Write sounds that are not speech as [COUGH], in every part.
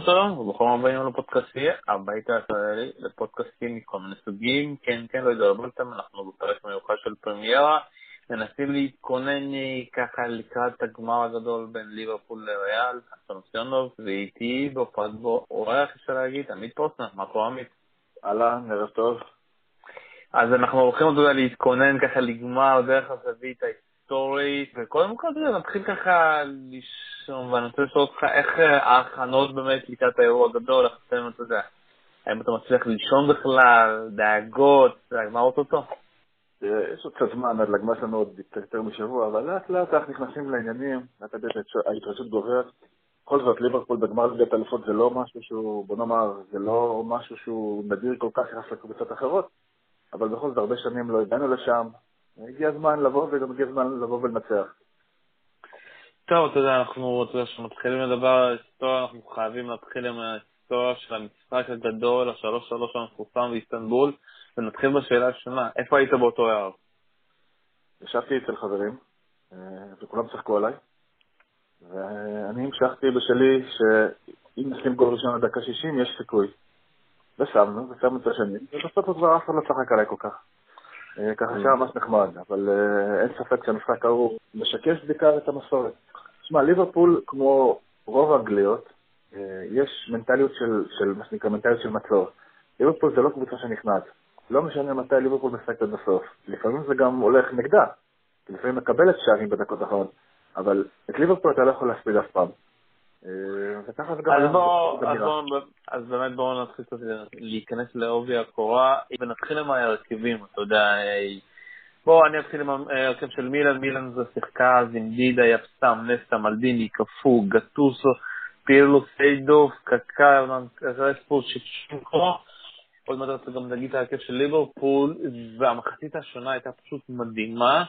שלום שלום, וברוכים הבאים לפודקאסטי, הבית הישראלי, לפודקאסטים מכל מיני סוגים, כן כן לא התדרבלתם, אנחנו בפרק מיוחד של פרמיירה, מנסים להתכונן אה, ככה לקראת הגמר הגדול בין ליברפול לריאל, אסון ציונוב, ואיתי בהופעת בו אורח אפשר להגיד, עמית פוסטנר, מה קורה עמית? אהלן, ערב טוב. אז אנחנו הולכים עוד להתכונן ככה לגמר דרך הזווית היסטורית, וקודם כל נתחיל ככה לישון, ואני רוצה לשאול אותך איך אה, ההכנות באמת לקראת האירוע הגדול, איך אתם, אתה יודע, האם אתה מצליח לישון בכלל, דאגות, מה אוטוטו? יש עוד קצת זמן עד לגמר שלנו עוד יותר משבוע, אבל לאט לאט אנחנו נכנסים לעניינים, לאט לאט ההתרשות גוברת. בכל זאת, ליברפול בגמר ליגת אלופות זה לא משהו שהוא, בוא נאמר, זה לא משהו שהוא נדיר כל כך יחס לקבוצות אחרות, אבל בכל זאת הרבה שנים לא הגענו לשם, הגיע הזמן לבוא וגם הגיע הזמן לבוא ולנצח. טוב, אתה יודע, אנחנו, אתה יודע, כשמתחילים לדבר על ההיסטוריה, אנחנו חייבים להתחיל עם ההיסטוריה של המשחק הגדול, השלוש שלוש המפורסם באיסטנבול, ונתחיל בשאלה הראשונה, איפה היית באותו ערב? ישבתי אצל חברים, אה, וכולם צחקו עליי, ואני המשכתי בשלי שאם נשים גול ראשון עד דקה 60 יש סיכוי. ושמנו, ושמנו את השני, ובסוף כבר אף אחד לא צחק עליי כל כך. אה, ככה שהיה ממש נחמד, אבל אה, אין ספק שהמשחק ההוא משקף בעיקר את המסורת. תשמע, ליברפול, כמו רוב האנגליות, אה, יש מנטליות של, של מה שנקרא מנטליות של מצור. ליברפול זה לא קבוצה שנכנעת. לא משנה מתי ליברפול משחקת עד הסוף. לפעמים זה גם הולך נגדה. לפעמים מקבלת שערים בדקות האחרונות, אבל את ליברפול אתה לא יכול להספיד אף פעם. אז באמת בואו נתחיל קצת להיכנס לעובי הקורה, ונתחיל עם ההרכבים, אתה יודע, בואו אני אתחיל עם ההרכב של מילן, מילן זה שיחקה אז עם דידה, יפסם, נסטה, מלדיני, קפוא, גטוסו, פירלו, סיידוף, קקה, רספו, ששוקו, עוד מעט גם נגיד את ההרכב של ליברפול, והמחצית השונה הייתה פשוט מדהימה.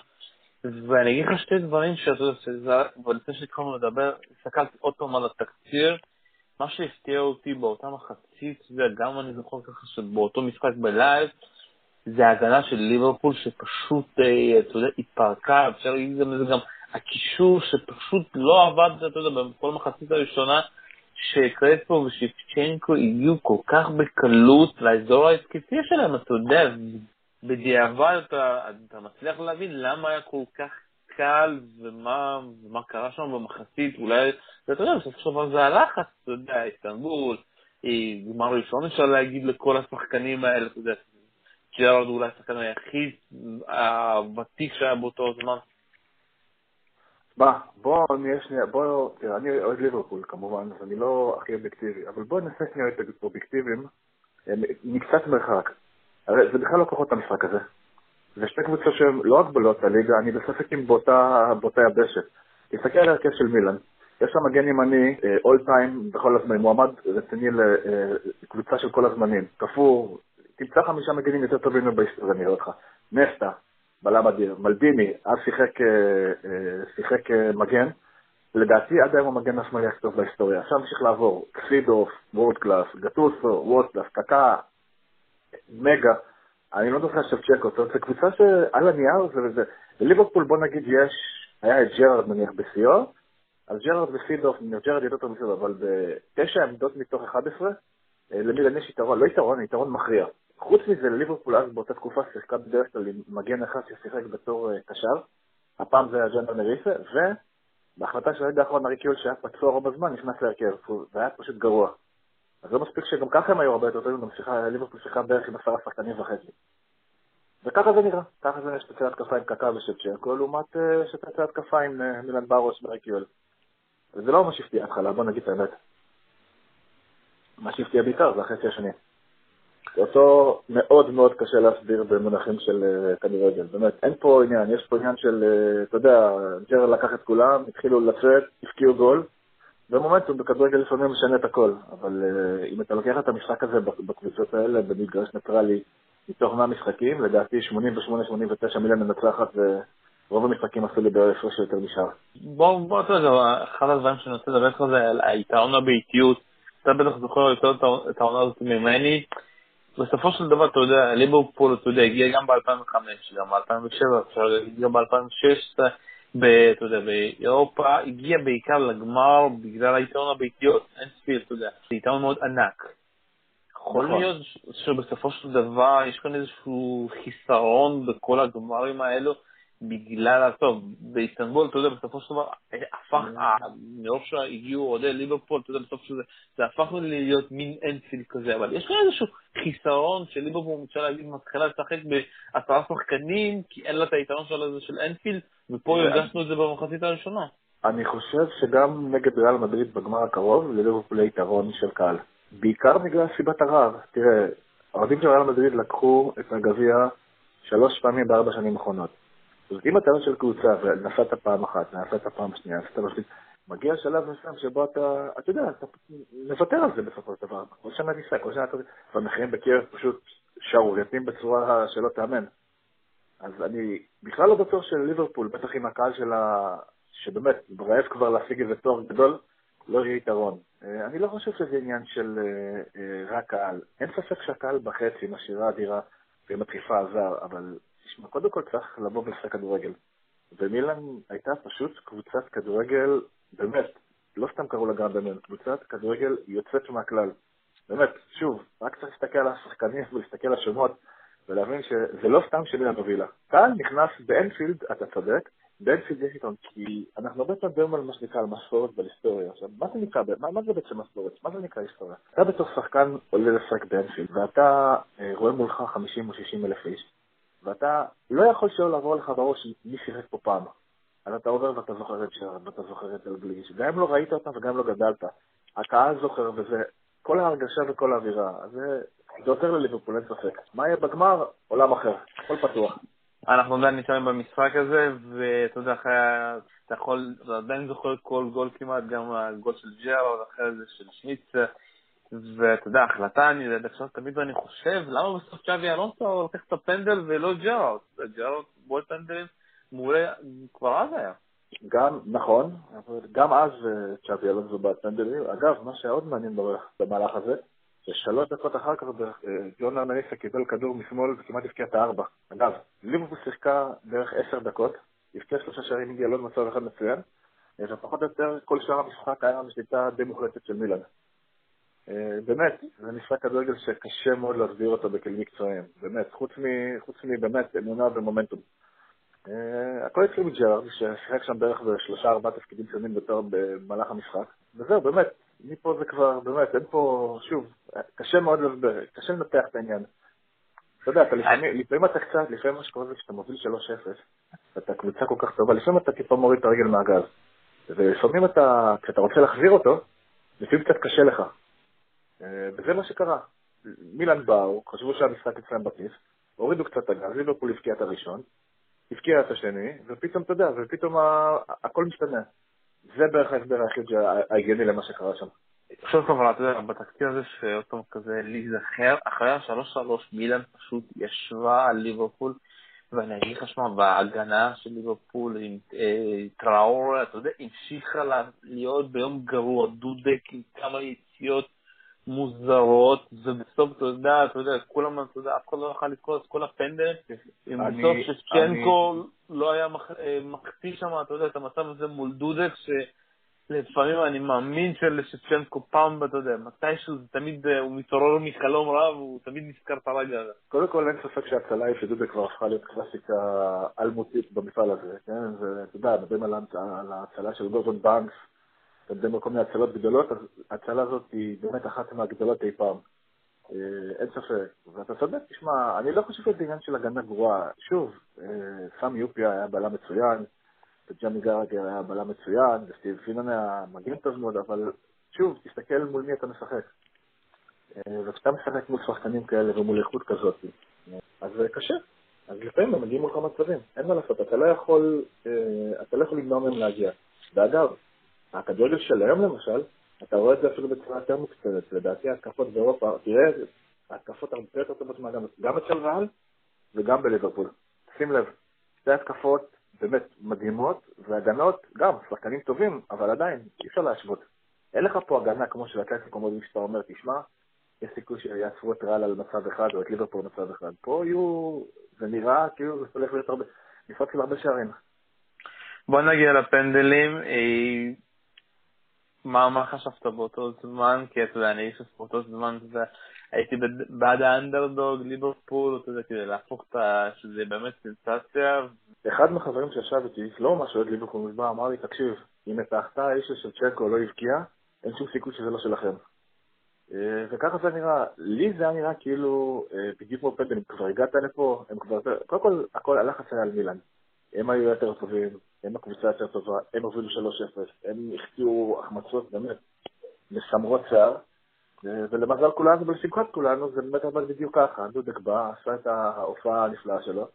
ואני אגיד לך שתי דברים שאתה יודע, ולפני שהתחלנו לדבר, הסתכלתי עוד פעם על התקציר, מה שהפתיע אותי באותה מחצית, זה גם אני זוכר ככה שבאותו משחק בלייב, זה ההגנה של ליברפול שפשוט, אה, אתה יודע, התפרקה, אפשר להגיד גם לזה גם הקישור שפשוט לא עבד, אתה יודע, בכל מחצית הראשונה, שקרספו ושיפצ'נקו הגיעו כל כך בקלות לאזור ההתקפי שלהם, אתה יודע, בדיעבד אתה, אתה מצליח להבין למה היה כל כך קל ומה, ומה קרה שם במחצית, אולי, אתה יודע, בסופו של דבר זה הלחץ, אתה יודע, איסטנבול, גמר ראשון אפשר להגיד לכל השחקנים האלה, אתה יודע, ג'רארד אולי השחקן היחיד הוותיק שהיה באותו זמן. מה, בוא נהיה שנייה, בוא, תראה, אני אוהד ליברפול כמובן, אז אני לא הכי אובייקטיבי, אבל בוא ננסה שנייה את האובייקטיביים מקצת מרחק. הרי זה בכלל לא כוחות המשחק הזה. זה שתי קבוצות שהן לא הגבלות הליגה, אני בספק אם באותה, באותה יבשת. תסתכל על ההרכב של מילן, יש שם מגן ימני, all אה, time בכל הזמנים, מועמד רציני לקבוצה אה, של כל הזמנים. קאפו, תמצא חמישה מגנים יותר טובים מבהיסטוריה, נראה אותך. נסטה, בלם אדיר. מלדיני, אז שיחק, אה, שיחק מגן. לדעתי עד היום המגן השמאלי הכי טוב בהיסטוריה. עכשיו נמשיך לעבור, סידורף, world class, גטוסו, world class, קקה, מגה, אני לא זוכר עכשיו שבצ'נקו, זאת אומרת, זו קבוצה שעל הנייר זה וזה. בליברפול בוא נגיד יש, היה את ג'רארד נניח בשיאו, אז ג'רארד וסידורף, ג'רארד יותר טוב מסידורף, אבל בתשע עמדות מתוך 11, אה, למילן יש יתרון, לא יתרון, יתרון מכריע. חוץ מזה, לליברפול אז באותה תקופה שיחקה בדרך כלל עם מגן אחד ששיחק בתור אה, קשר, הפעם זה היה ג'ון ארנה ריסה, ובהחלטה של הרגע האחרון הארי קיואל שהיה פצוע רוב הזמן נכנס להרכב, זה היה פשוט גרוע. אז לא מספיק שגם ככה הם היו הרבה יותר טובים, גם שיחקה, ליברפול שיחקה בערך עם עשרה שחקנים וחצי. וככה זה נראה, ככה זה יש שתצא התקפה עם קקה ושפצ'נקו, לעומת uh, שתצא התקפה עם uh, מילן ברוש ורקיול. וזה לא מה שהפתיע התחלה, בוא נגיד את האמת. מה שהפתיע בעיקר זה החצי השני. אותו מאוד מאוד קשה להסביר במונחים של uh, כדורגל, באמת, אין פה עניין, יש פה עניין של, אתה יודע, ג'רל לקח את כולם, התחילו לצאת, הפקיעו גול, ומומנטום בכדורגל לפעמים משנה את הכל, אבל uh, אם אתה לוקח את המשחק הזה בקבוצות האלה, במגרש ניטרלי, מתוך 100 משחקים, לדעתי 88-89 מיליון מנצחת, ורוב המשחקים עשו לי בהפרש יותר נשאר. בוא, בוא, אתה יודע, אחד הדברים שאני רוצה לדבר איתך זה על היתרון הביתיות. אתה בטח זוכר יותר את העונה הזאת ממני. בסופו של דבר, אתה יודע, ליברפול, אתה יודע, הגיע גם ב-2005, גם ב-2007, גם ב-2016. אתה יודע, באירופה, הגיע בעיקר לגמר בגלל היתרון הביתיות, אין ספיר, אתה יודע, זה יתרון מאוד ענק. יכול נכון. להיות שבסופו של דבר יש כאן איזשהו חיסרון בכל הגמרים האלו, בגלל, טוב, באיסטנבול, אתה יודע, בסופו של דבר, הפך, מרוב שהגיעו אוהדי ליברפול, אתה יודע, בסופו של דבר, זה הפך להיות מין אנפילד כזה, אבל יש כאן איזשהו חיסרון של ליברפול, אפשר להגיד, מתחילה לשחק בעשרה שחקנים, כי אין לה את היתרון של של אנפילד, ופה הרגשנו את זה במחצית הראשונה. אני חושב שגם נגד ריאל מדריד בגמר הקרוב, לליברפול יתרון של קהל. בעיקר בגלל סיבת הרעב. תראה, האוהדים של ריאל מדריד לקחו את הגביע שלוש פעמים בארבע שנים האחרונות. זאת אומרת, אם אתה של קבוצה ונסעת פעם אחת, נסעת פעם שנייה, נסעת לא מגיע שלב מסוים שבו אתה, אתה יודע, אתה מוותר על זה בסופו של דבר. כל שנה ניסה, כל שנה אתה... והמחירים בקרב פשוט שערורייתיים בצורה שלא תאמן. אז אני בכלל לא בטוח של ליברפול, בטח עם הקהל שלה, שבאמת רעב כבר להשיג איזה תואר גדול, לא יהיה יתרון. אה, אני לא חושב שזה עניין של אה, אה, רק קהל. אין ספק שהקהל בחצי עם השירה אדירה ועם הדחיפה הזר, אבל תשמע, קודם כל צריך לבוא ולשחק כדורגל. ומילאן הייתה פשוט קבוצת כדורגל, באמת, לא סתם קראו לה גם באמת, קבוצת כדורגל יוצאת מהכלל. באמת, שוב, רק צריך להסתכל על השחקנים ולהסתכל על השמות ולהבין שזה לא סתם שמילאן הובילה. קהל נכנס באנפילד, אתה צודק, באנפילד יש איתון, כי אנחנו הרבה פעמים מדברים על מה שנקרא, על מסורת ועל היסטוריה. עכשיו, מה זה נקרא, מה, מה זה בעצם מסורת? מה זה נקרא היסטוריה? אתה בתור שחקן עולה לשחק באנפילד, ואתה אה, רואה מולך 50 או 60 אלף איש, ואתה לא יכול שלא לעבור לך בראש מי שיחק פה פעם. אז אתה עובר ואתה זוכר את שרד, ואתה זוכר את אלגליש. גם אם לא ראית אותם וגם לא גדלת. הקהל זוכר, וזה כל ההרגשה וכל האווירה. זה, זה עוזר לליברפול, אין ספק. מה יהיה בגמר? עולם אחר, הכל פתוח. אנחנו עדיין נשארים במשחק הזה, ואתה יודע, אחרי, אתה יכול, אתה עדיין זוכר כל גול כמעט, גם הגול של ג'רארד, אחרי זה של סמיצר. ואתה יודע, החלטה, אני יודע, עכשיו תמיד אני חושב, למה בסוף צ'אבי אלונסו לקח את הפנדל ולא ג'רארד? ג'רארד בועט פנדלים מעולה, כבר אז היה. גם, נכון, גם אז אה, צ'אבי אלונסו בעט פנדלים. אגב, מה שעוד מעניין במהלך הזה, ששלוש דקות אחר כך ג'ון ארנניסה קיבל כדור משמאל וכמעט הפקיע את הארבע. אגב, ליברפול שיחקה בערך עשר דקות, הפקיע שלושה שערים, הגיע לעוד מצב אחד מצוין, ופחות או יותר כל שאר המשחק היה בשליטה די מוחלטת של מילאן. אה, באמת, זה משחק כדורגל שקשה מאוד להסביר אותו בכלים מקצועיים, באמת, חוץ מבאמת אמונה ומומנטום. אה, הכל התחיל מג'רארד, ששיחק שם בערך בשלושה ארבעה תפקידים שונים בתור במהלך המשחק, וזהו, באמת, מפה זה כבר, באמת, אין פה, שוב, קשה מאוד להסביר, קשה לנתח את העניין. אתה יודע, אתה לפעמים, לפעמים אתה קצת, לפעמים מה שקורה זה כשאתה מוביל 3-0, ואתה קבוצה כל כך טובה, לפעמים אתה טיפה מוריד את הרגל מהגז. ולפעמים אתה, כשאתה רוצה להחזיר אותו, לפעמים קצת קשה לך. אה, וזה מה שקרה. מילאן באו, חשבו שהמשחק אצלם בכיס, הורידו קצת את הגז, ליברפול הבקיע את הראשון, הבקיע את השני, ופתאום, אתה יודע, ופתאום הכל משתנה. זה בערך ההסבר היחיד ההגיוני למה שקרה שם. עכשיו כמובן, אתה יודע, בתקציב הזה שעוד פעם כזה להיזכר, אחרי השלוש שלוש מילאן פשוט ישבה על ליברפול, ואני אגיד לך, שמע, בהגנה של ליברפול עם אה, טראור, אתה יודע, המשיכה להיות ביום גרוע, דודק עם כמה יציאות מוזרות, ובסוף, אתה יודע, אתה יודע, כולם, אתה יודע, אף אחד לא יכול לקרוא את כל הפנדל, אם בסוף שצ'נקו לא היה אה, מחטיא שם, אתה יודע, את המצב הזה מול דודק, שלפעמים אני מאמין שלשצ'נקו פעם, אתה יודע, מתישהו זה תמיד, אה, הוא מתעורר מחלום רע, והוא תמיד נזכר את הרגע הזה. קודם כל, אין ספק שההצלה היא שדודק כבר הפכה להיות קלאסיקה אלמותית במפעל הזה, כן? ואתה יודע, מדברים על ההצלה של גורדון בנקס, אתה על כל מיני הצלות גדולות, אז ההצלה הזאת היא באמת אחת מהגדולות אי פעם. אה, אין ספק. ואתה צודק, תשמע, אני לא חושב שזה עניין של הגנה גרועה. שוב, אה, סמי יופיה היה בלם מצוין, וג'אמי גרגר היה בלם מצוין, וסטיב פינן היה מגן טוב מאוד, אבל שוב, תסתכל מול מי אתה משחק. אה, וכשאתה משחק מול שחקנים כאלה ומול איכות כזאת, אז זה קשה. אז לפעמים הם מגיעים מולך מצבים, אין מה לעשות, אתה לא יכול, אתה לא יכול למנוע מהם להגיע. ואגב, הכדורגל של היום למשל, אתה רואה את זה אפילו בצורה יותר מוקצרת. לדעתי ההתקפות באירופה, תראה, ההתקפות הרבה יותר טובות גם אצל רעל וגם בליברפול. שים לב, שתי התקפות באמת מדהימות, והגנות גם, שחקנים טובים, אבל עדיין, אי אפשר להשוות. אין לך פה הגנה כמו של אתלטיקו מדריד שאתה אומר, תשמע, יש סיכוי שיעצרו את רעל על מצב אחד או את ליברפול על מצב אחד. פה יהיו, זה נראה כאילו זה הולך להיות הרבה, משחק של הרבה שערים. בוא נגיע לפנדלים. אה, מה, מה חשבת באותו זמן? כי אתה יודע, אני איש באותו זמן, אתה יודע, הייתי בעד האנדרדוג, ליברפול, אתה יודע, כדי להפוך את ה... שזה באמת סנסציה. אחד מהחברים שישב איתי, לא ממש אוהד ליברפול, בא, אמר לי, תקשיב, אם את ההחטאה האיש של צ'קו לא הבקיע, אין שום סיכוי שזה לא שלכם. אה, וככה זה נראה. לי זה היה נראה כאילו, אה, בדיוק כמו פנדלים, כבר הגעת לפה, הם כבר... קודם כל, הכל הלחץ היה על מילאן. הם היו יותר טובים, הם הקבוצה יותר טובה, הם הובילו 3-0, הם החטיאו החמצות באמת מסמרות שיער, ולמזל כולנו ולשמחת כולנו זה באמת עבד בדיוק ככה, דודק בא, עשה את ההופעה הנפלאה שלו,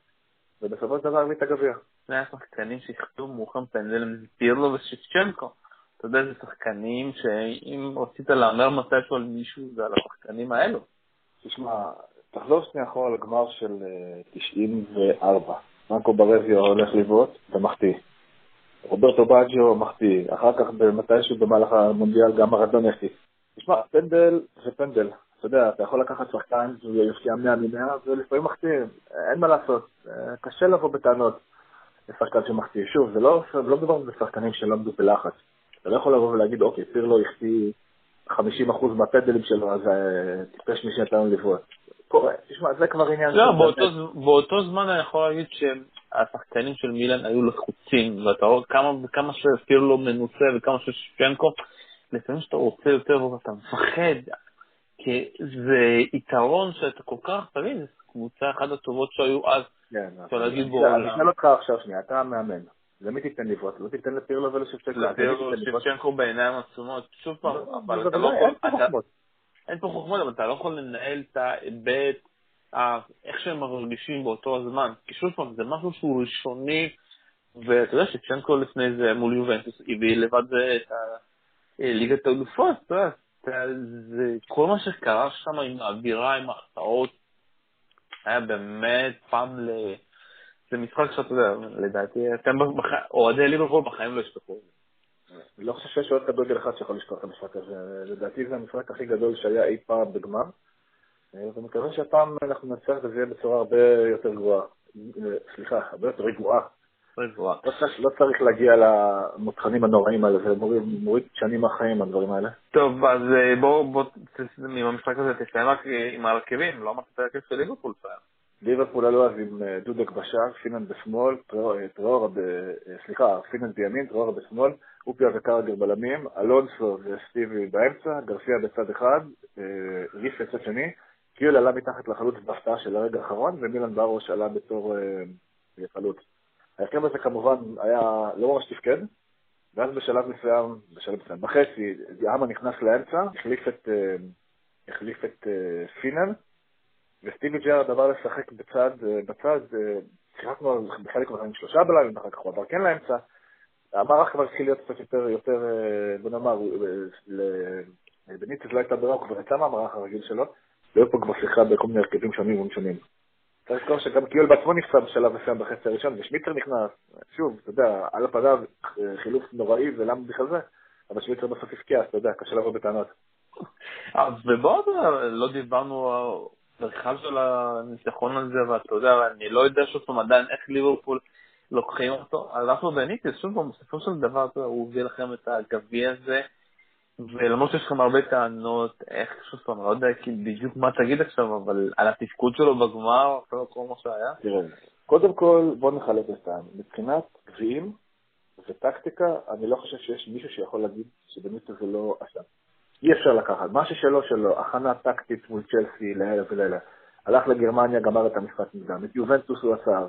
ובסופו של דבר הביא את הגביע. זה היה שחקנים שהחטיאו מוכם פנדל, פירלו ושיפצ'נקו. אתה יודע, זה שחקנים שאם רצית להמר מתישהו על מישהו, זה על השחקנים האלו. תשמע, תחזור שנייה אחורה לגמר של 94. אה, מרקו ברביו הולך לבעוט ומחטיא. רוברטו באג'ו מחטיא. אחר כך מתישהו במהלך המונדיאל גם מרדון יחטיא. תשמע, פנדל זה פנדל. אתה יודע, אתה יכול לקחת שחקן והוא יפקיע 100 מ-100 ולפעמים מחטיאים. אין מה לעשות. אה, קשה לבוא בטענות לשחקן שמחטיא. שוב, זה לא, לא מדובר בשחקנים שלא עמדו בלחץ. אתה לא יכול לבוא ולהגיד, אוקיי, פירלו החטיא 50% מהפנדלים שלו, אז אה, טיפש מי שנתן לנו לבעוט. קורה, תשמע, זה כבר עניין... לא, באותו, באותו זמן אני יכול להגיד שהשחקנים של מילן היו לחוצים, ואתה רואה כמה, כמה שפירלו מנוסה וכמה ששפנקו, לפעמים שאתה רוצה יותר ואתה מפחד, כי זה יתרון שאתה כל כך, תבין, זו קבוצה אחת הטובות שהיו אז, כן, אפשר להגיד בו... אני אשאל אותך עכשיו שנייה, אתה המאמן. למי תיתן לבעוט? לא תיתן לפירלו ולשפצ'נקו. לפירלו ולשפצ'נקו בעיניים עצומות. שוב פעם, אבל אתה לא יכול... אין פה חוכמות, אבל אתה לא יכול לנהל את ההיבט, איך שהם מרגישים באותו הזמן. כי שוב פעם, זה משהו שהוא ראשוני, ואתה יודע שצ'נקו לפני זה מול יובנטוס הביא לבד את ליגת האלופות, אתה יודע, זה כל מה שקרה שם עם האווירה, עם ההחטאות, היה באמת פעם ל... זה משחק שאתה יודע, לדעתי, אתם אוהדי ליברפול בחיים לא ישכחו את זה. אני לא חושב שיש עוד כדורגל אחד שיכול לשכוח את המשחק הזה. לדעתי זה המשחק הכי גדול שהיה אי פעם בגמר. ואני מקווה שהפעם אנחנו נצליח וזה יהיה בצורה הרבה יותר גבוהה. סליחה, הרבה יותר רגועה. רגועה. לא, לא צריך להגיע למותחנים הנוראים האלה, זה מוריד שנים מהחיים הדברים האלה. טוב, אז אה, בואו, עם המשחק הזה תסיים רק עם ההרכבים, לא אמרת את ההרכב של ליברפול פעם. ליברפול עלו אז עם אה, דודק בשער, פינן בשמאל, טרורה ב... אה, סליחה, פינן בימין, טרורה בשמאל, אופיה וקרגר בלמים, אלונסו וסטיבי באמצע, גרסיה בצד אחד, אה, ריף בצד שני, קיול עלה מתחת לחלוץ בהפתעה של הרגע האחרון, ומילן ברוש עלה בתור חלוץ. ההרכב הזה כמובן היה לא ממש תפקד, ואז בשלב מסוים, בשלב מסוים, בחצי, יאמה נכנס לאמצע, החליף את, החליף את פינן, וסטיבי ג'רארד עבר לשחק בצד, אה, בצד, אה, שיחקנו בחלק מהזמן שלושה בלמים, אחר כך הוא עבר כן לאמצע. המערך כבר התחיל להיות קצת יותר, יותר, אה, בוא נאמר, בניטיס לא הייתה ברירה, הוא כבר יצא מהמערך הרגיל שלו, והיו פה כבר שיחה בכל מיני הרכבים שונים ומשונים. צריך לזכור שגם קיול בעצמו נפצע בשלב מסוים בחצי הראשון, ושמיצר נכנס, שוב, אתה יודע, על הפניו חילוף נוראי, ולמה בכלל זה? אבל שמיצר בסוף הפקיע, אתה יודע, קשה לבוא בטענות. אז ובואו, לא דיברנו המרחב של הניצחון הזה, ואתה יודע, אני לא יודע שוב פעם עדיין איך ליברפול לוקחים אותו. אז אנחנו בניטיס, שוב פעם, בסופו של דבר הוא הביא לכם את הגביע הזה, ולמרות שיש לכם הרבה טענות, איך, שוב פעם, לא יודע בדיוק מה תגיד עכשיו, אבל על התפקוד שלו בגמר, אחרי כל מה שהיה. תראה, קודם כל, בוא נחלק את העם. מבחינת גביעים וטקטיקה, אני לא חושב שיש מישהו שיכול להגיד שבניטיס זה לא אשם. אי אפשר לקחת. מה ששלו שלו, הכנה טקטית מול צ'לסי לאלה ולאלה. הלך לגרמניה, גמר את המשחק מוקדם. את יובנטוס הוא עשה.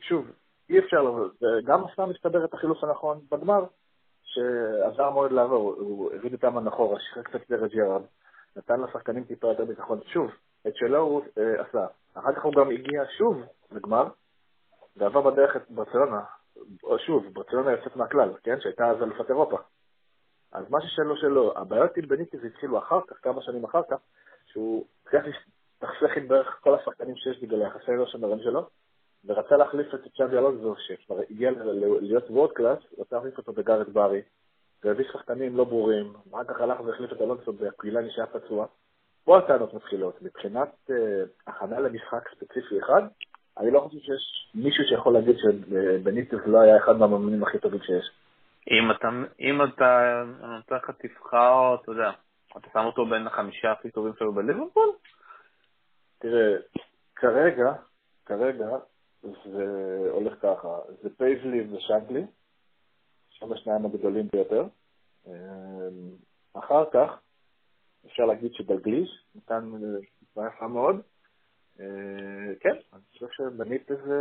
שוב, אי אפשר, גם עשה מסתבר את החילוץ הנכון בגמר, שעזר מאוד לעבור, הוא הביא את אמן אחורה, שחרר קצת את ג'רארד, נתן לשחקנים טיפה יותר ביטחון. שוב, את שלו הוא אה, עשה. אחר כך הוא גם הגיע שוב לגמר, ועבר בדרך את ברצלונה. שוב, ברצלונה יוצאת מהכלל, כן? שהייתה אז אלופת אירופה. אז מה ששלו שלו, הבעיות עם בניטס התחילו אחר כך, כמה שנים אחר כך, שהוא הצליח להסתכסך עם בערך כל השחקנים שיש בגלל היחסי אנוש שלו, ורצה להחליף את צ'אבי אלונזו, שכבר הגיע להיות world class, רצה להחליף אותו בגארת' בארי, והביא שחקנים לא ברורים, אחר כך הלך והחליף את אלונזו באקווילאני שהיה פצוע. פה הטענות מתחילות. מבחינת אה, הכנה למשחק ספציפי אחד, אני לא חושב שיש מישהו שיכול להגיד שבניטס לא היה אחד מהמאמנים הכי טובים שיש. אם אתה, אם אתה נותן לך תבחר, אתה יודע, אתה שם אותו בין החמישה הכי טובים שלו בליברפול? תראה, כרגע, כרגע, זה הולך ככה, זה פייזלי ושנקלי, שהם השניים הגדולים ביותר. אמ, אחר כך, אפשר להגיד שדגליש נתן תקופה יפה מאוד. אה, כן, אני חושב שבנית איזה,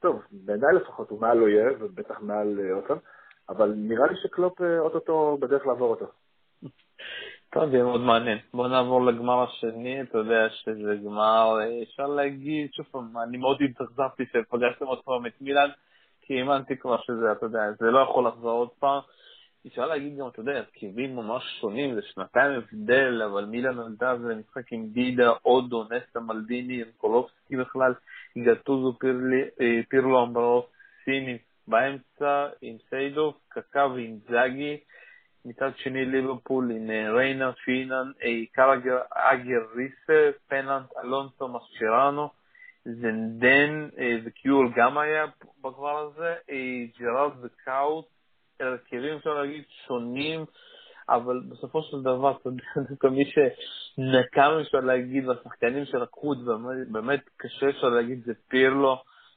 טוב, בעיניי לפחות הוא מעל אויב, ובטח מעל אה, אוטון, אבל נראה לי שקלופ אה, אוטוטו בדרך לעבור אותו. טוב, זה מאוד מעניין. בואו נעבור לגמר השני, אתה יודע שזה גמר, אפשר להגיד, שוב פעם, אני מאוד התאכזבתי שפגשתם עוד פעם את מילאן, כי האמנתי כבר שזה, אתה יודע, זה לא יכול לחזור עוד פעם. אפשר להגיד גם, אתה יודע, הרכבים ממש שונים, זה שנתיים הבדל, אבל מילאן עלתה משחק עם דידה, אודו, נסטה מלדיני, קולובסקי בכלל, גטוזו, אה, פירלו אמברו, סיני, באמצע עם סיידוף, קקה זאגי. מצד שני ליברפול עם אה, ריינה, פינן, אה, קרגר, אגר ריסה, פננט, אלונסו, מסצ'רנו, זנדן וקיול גם היה בגבר הזה, ג'רארד וקאוט, הרכבים אפשר להגיד שונים, אבל בסופו של דבר, אתה יודע, [LAUGHS] דווקא מי שנקם אפשר להגיד, והשחקנים שלקחו את זה, באמת קשה אפשר להגיד, זה פירלו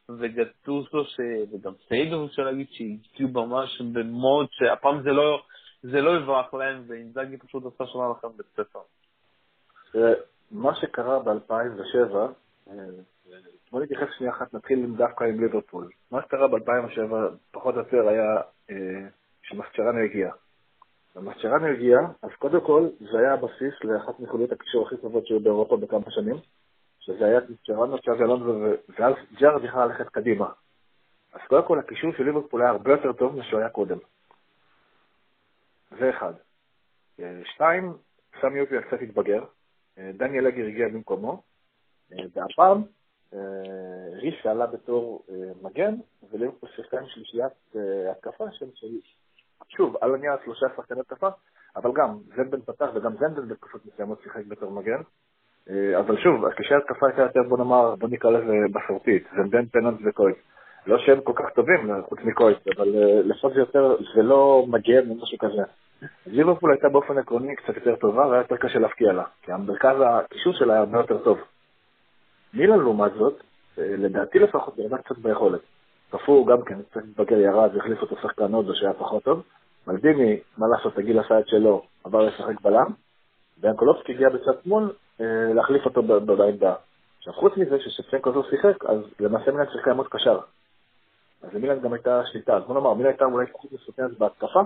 וגטוסו, ש... וגם סיידו אפשר להגיד, שהגיעו ממש במוד שהפעם זה לא, זה לא יברח להם, ואינזאגי פשוט עשה שנה לכם בית ספר. מה שקרה ב-2007, אה, בוא נתייחס שנייה אחת, נתחיל דווקא עם ליברפול. מה שקרה ב-2007, פחות או יותר, היה אה, שמסצ'רנו הגיע. ומסצ'רנו הגיע, אז קודם כל, זה היה הבסיס לאחת מיכולות הקישור הכי טובות שהיו באירופה בכמה שנים, שזה היה מסצ'רנו, צ'אבי אלונזו, ואז ג'ארד יכלה ללכת קדימה. אז קודם כל, הקישור של ליברפול היה הרבה יותר טוב ממה שהוא היה קודם. זה אחד. אה, שתיים, סמי יופי קצת התבגר, אה, דניאל אגר הגיע במקומו, והפעם ריס שעלה בתור מגן, וליברפול שיחקה עם שלישיית התקפה של... שוב, על הנייר שלושה שחקני התקפה, אבל גם זנדן פתח וגם זנדן בתקופות מסוימות שיחק בתור מגן. אבל שוב, הקשרי התקפה הייתה יותר, בוא נאמר, בוא נקרא לזה מסורתית, זנדן, פננט וקויט. לא שהם כל כך טובים, חוץ מקויט, אבל לפחות זה יותר, זה לא מגן או משהו כזה. ליברפול הייתה באופן עקרוני קצת יותר טובה והיה יותר קשה להפקיע לה, כי המרכז הקישור שלה היה הרבה יותר טוב. מילן לעומת זאת, אה, לדעתי לפחות, ירדה קצת ביכולת. קפוא גם כן, קצת מתבגר ירד והחליף אותו שחקן הודו שהיה פחות טוב. מלדיני, מה לעשות, הגיל עשה את שלו, עבר לשחק בלם, ואנקולובסקי הגיע בצד שמאל אה, להחליף אותו בעמדה. עכשיו, חוץ מזה ששפנקו לא שיחק, אז למעשה מילן שיחקה עמוד קשר. אז למילן גם הייתה שליטה. אז בוא נאמר, מילן הייתה אולי פחות מסוכנת בהתקפה,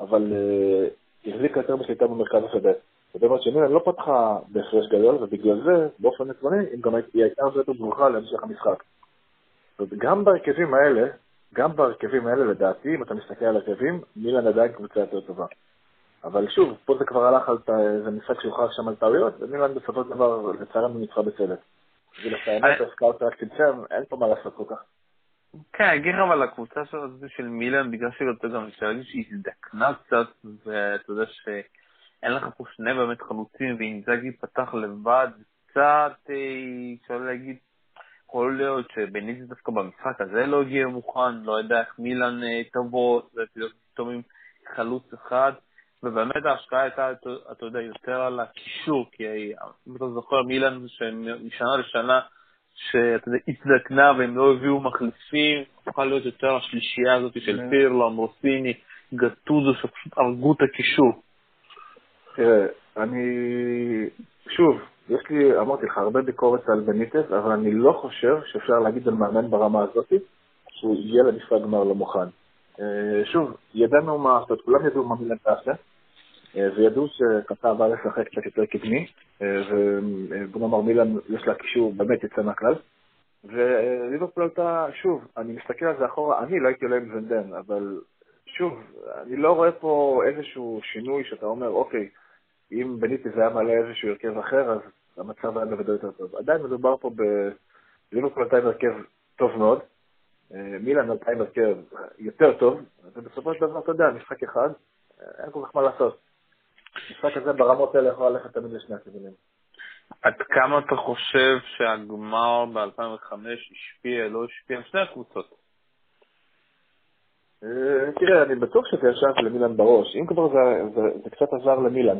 אבל אה, החזיקה יותר בשליטה במרכז השדה. זאת אומרת שמילן לא פתחה בהפרש גדול, ובגלל זה, באופן עקרוני, היא הייתה הרבה יותר ברוכה להמשך המשחק. גם בהרכבים האלה, גם בהרכבים האלה, לדעתי, אם אתה מסתכל על הרכבים, מילן עדיין קבוצה יותר טובה. אבל שוב, פה זה כבר הלך על איזה משחק שהוכרח שם על טעויות, ומילן בסופו של דבר, לצערנו, ניצחה בצדק. בשביל הסיימת, הסקאוט רק צמצם, אין פה מה לעשות כל כך. כן, לך, אבל הקבוצה של מילן, בגלל שהיא יותר גם אפשר להגיד שהיא הזדקנה קצת, ואתה יודע ש... אין לך פה שני באמת חלוצים, ואינזאגי פתח לבד, קצת, אה, אפשר להגיד, יכול להיות שבניטי דווקא במשחק הזה לא הגיע מוכן, לא יודע איך מילן אה, תבוא, פתאום עם חלוץ אחד, ובאמת ההשקעה הייתה, אתה יודע, יותר על הקישור, כי אם אתה זוכר, מילן משנה לשנה, שאתה יודע, הזדקנה והם לא הביאו מחליפים, הפכה להיות יותר השלישייה הזאת של כן. פירלו, אמרוסיני, גטודו, שפשוט הרגו את הקישור. תראה, אני... שוב, יש לי, אמרתי לך, הרבה ביקורת על בניטס, אבל אני לא חושב שאפשר להגיד על מאמן ברמה הזאת שהוא הגיע למשחק גמר לא מוכן. אה, שוב, ידענו מה, אומרת, כולם ידעו מה מילן תעשה, וידעו שקטר בא לשחק קצת יותר קדמי, אה, ובוא נאמר מילן יש לה קישור באמת יוצא מהכלל. וליברפול עלתה, שוב, אני מסתכל על זה אחורה, אני לא הייתי עולה עם ונדן, אבל שוב, אני לא רואה פה איזשהו שינוי שאתה אומר, אוקיי, אם בניטיס היה מעלה איזשהו הרכב אחר, אז המצב היה בוודאי יותר טוב. עדיין מדובר פה ב... ליברפול עלתה עם הרכב טוב מאוד, אה, מילאן עלתה עם הרכב יותר טוב, ובסופו של דבר, אתה יודע, משחק אחד, אין כל כך מה לעשות. המשחק הזה ברמות האלה יכול ללכת תמיד לשני הכיוונים. עד כמה אתה חושב שהגמר ב-2005 השפיע, לא השפיע, על שני הקבוצות? אה, תראה, אני בטוח שזה ישב למילן בראש. אם כבר זה, זה, זה קצת עזר למילן.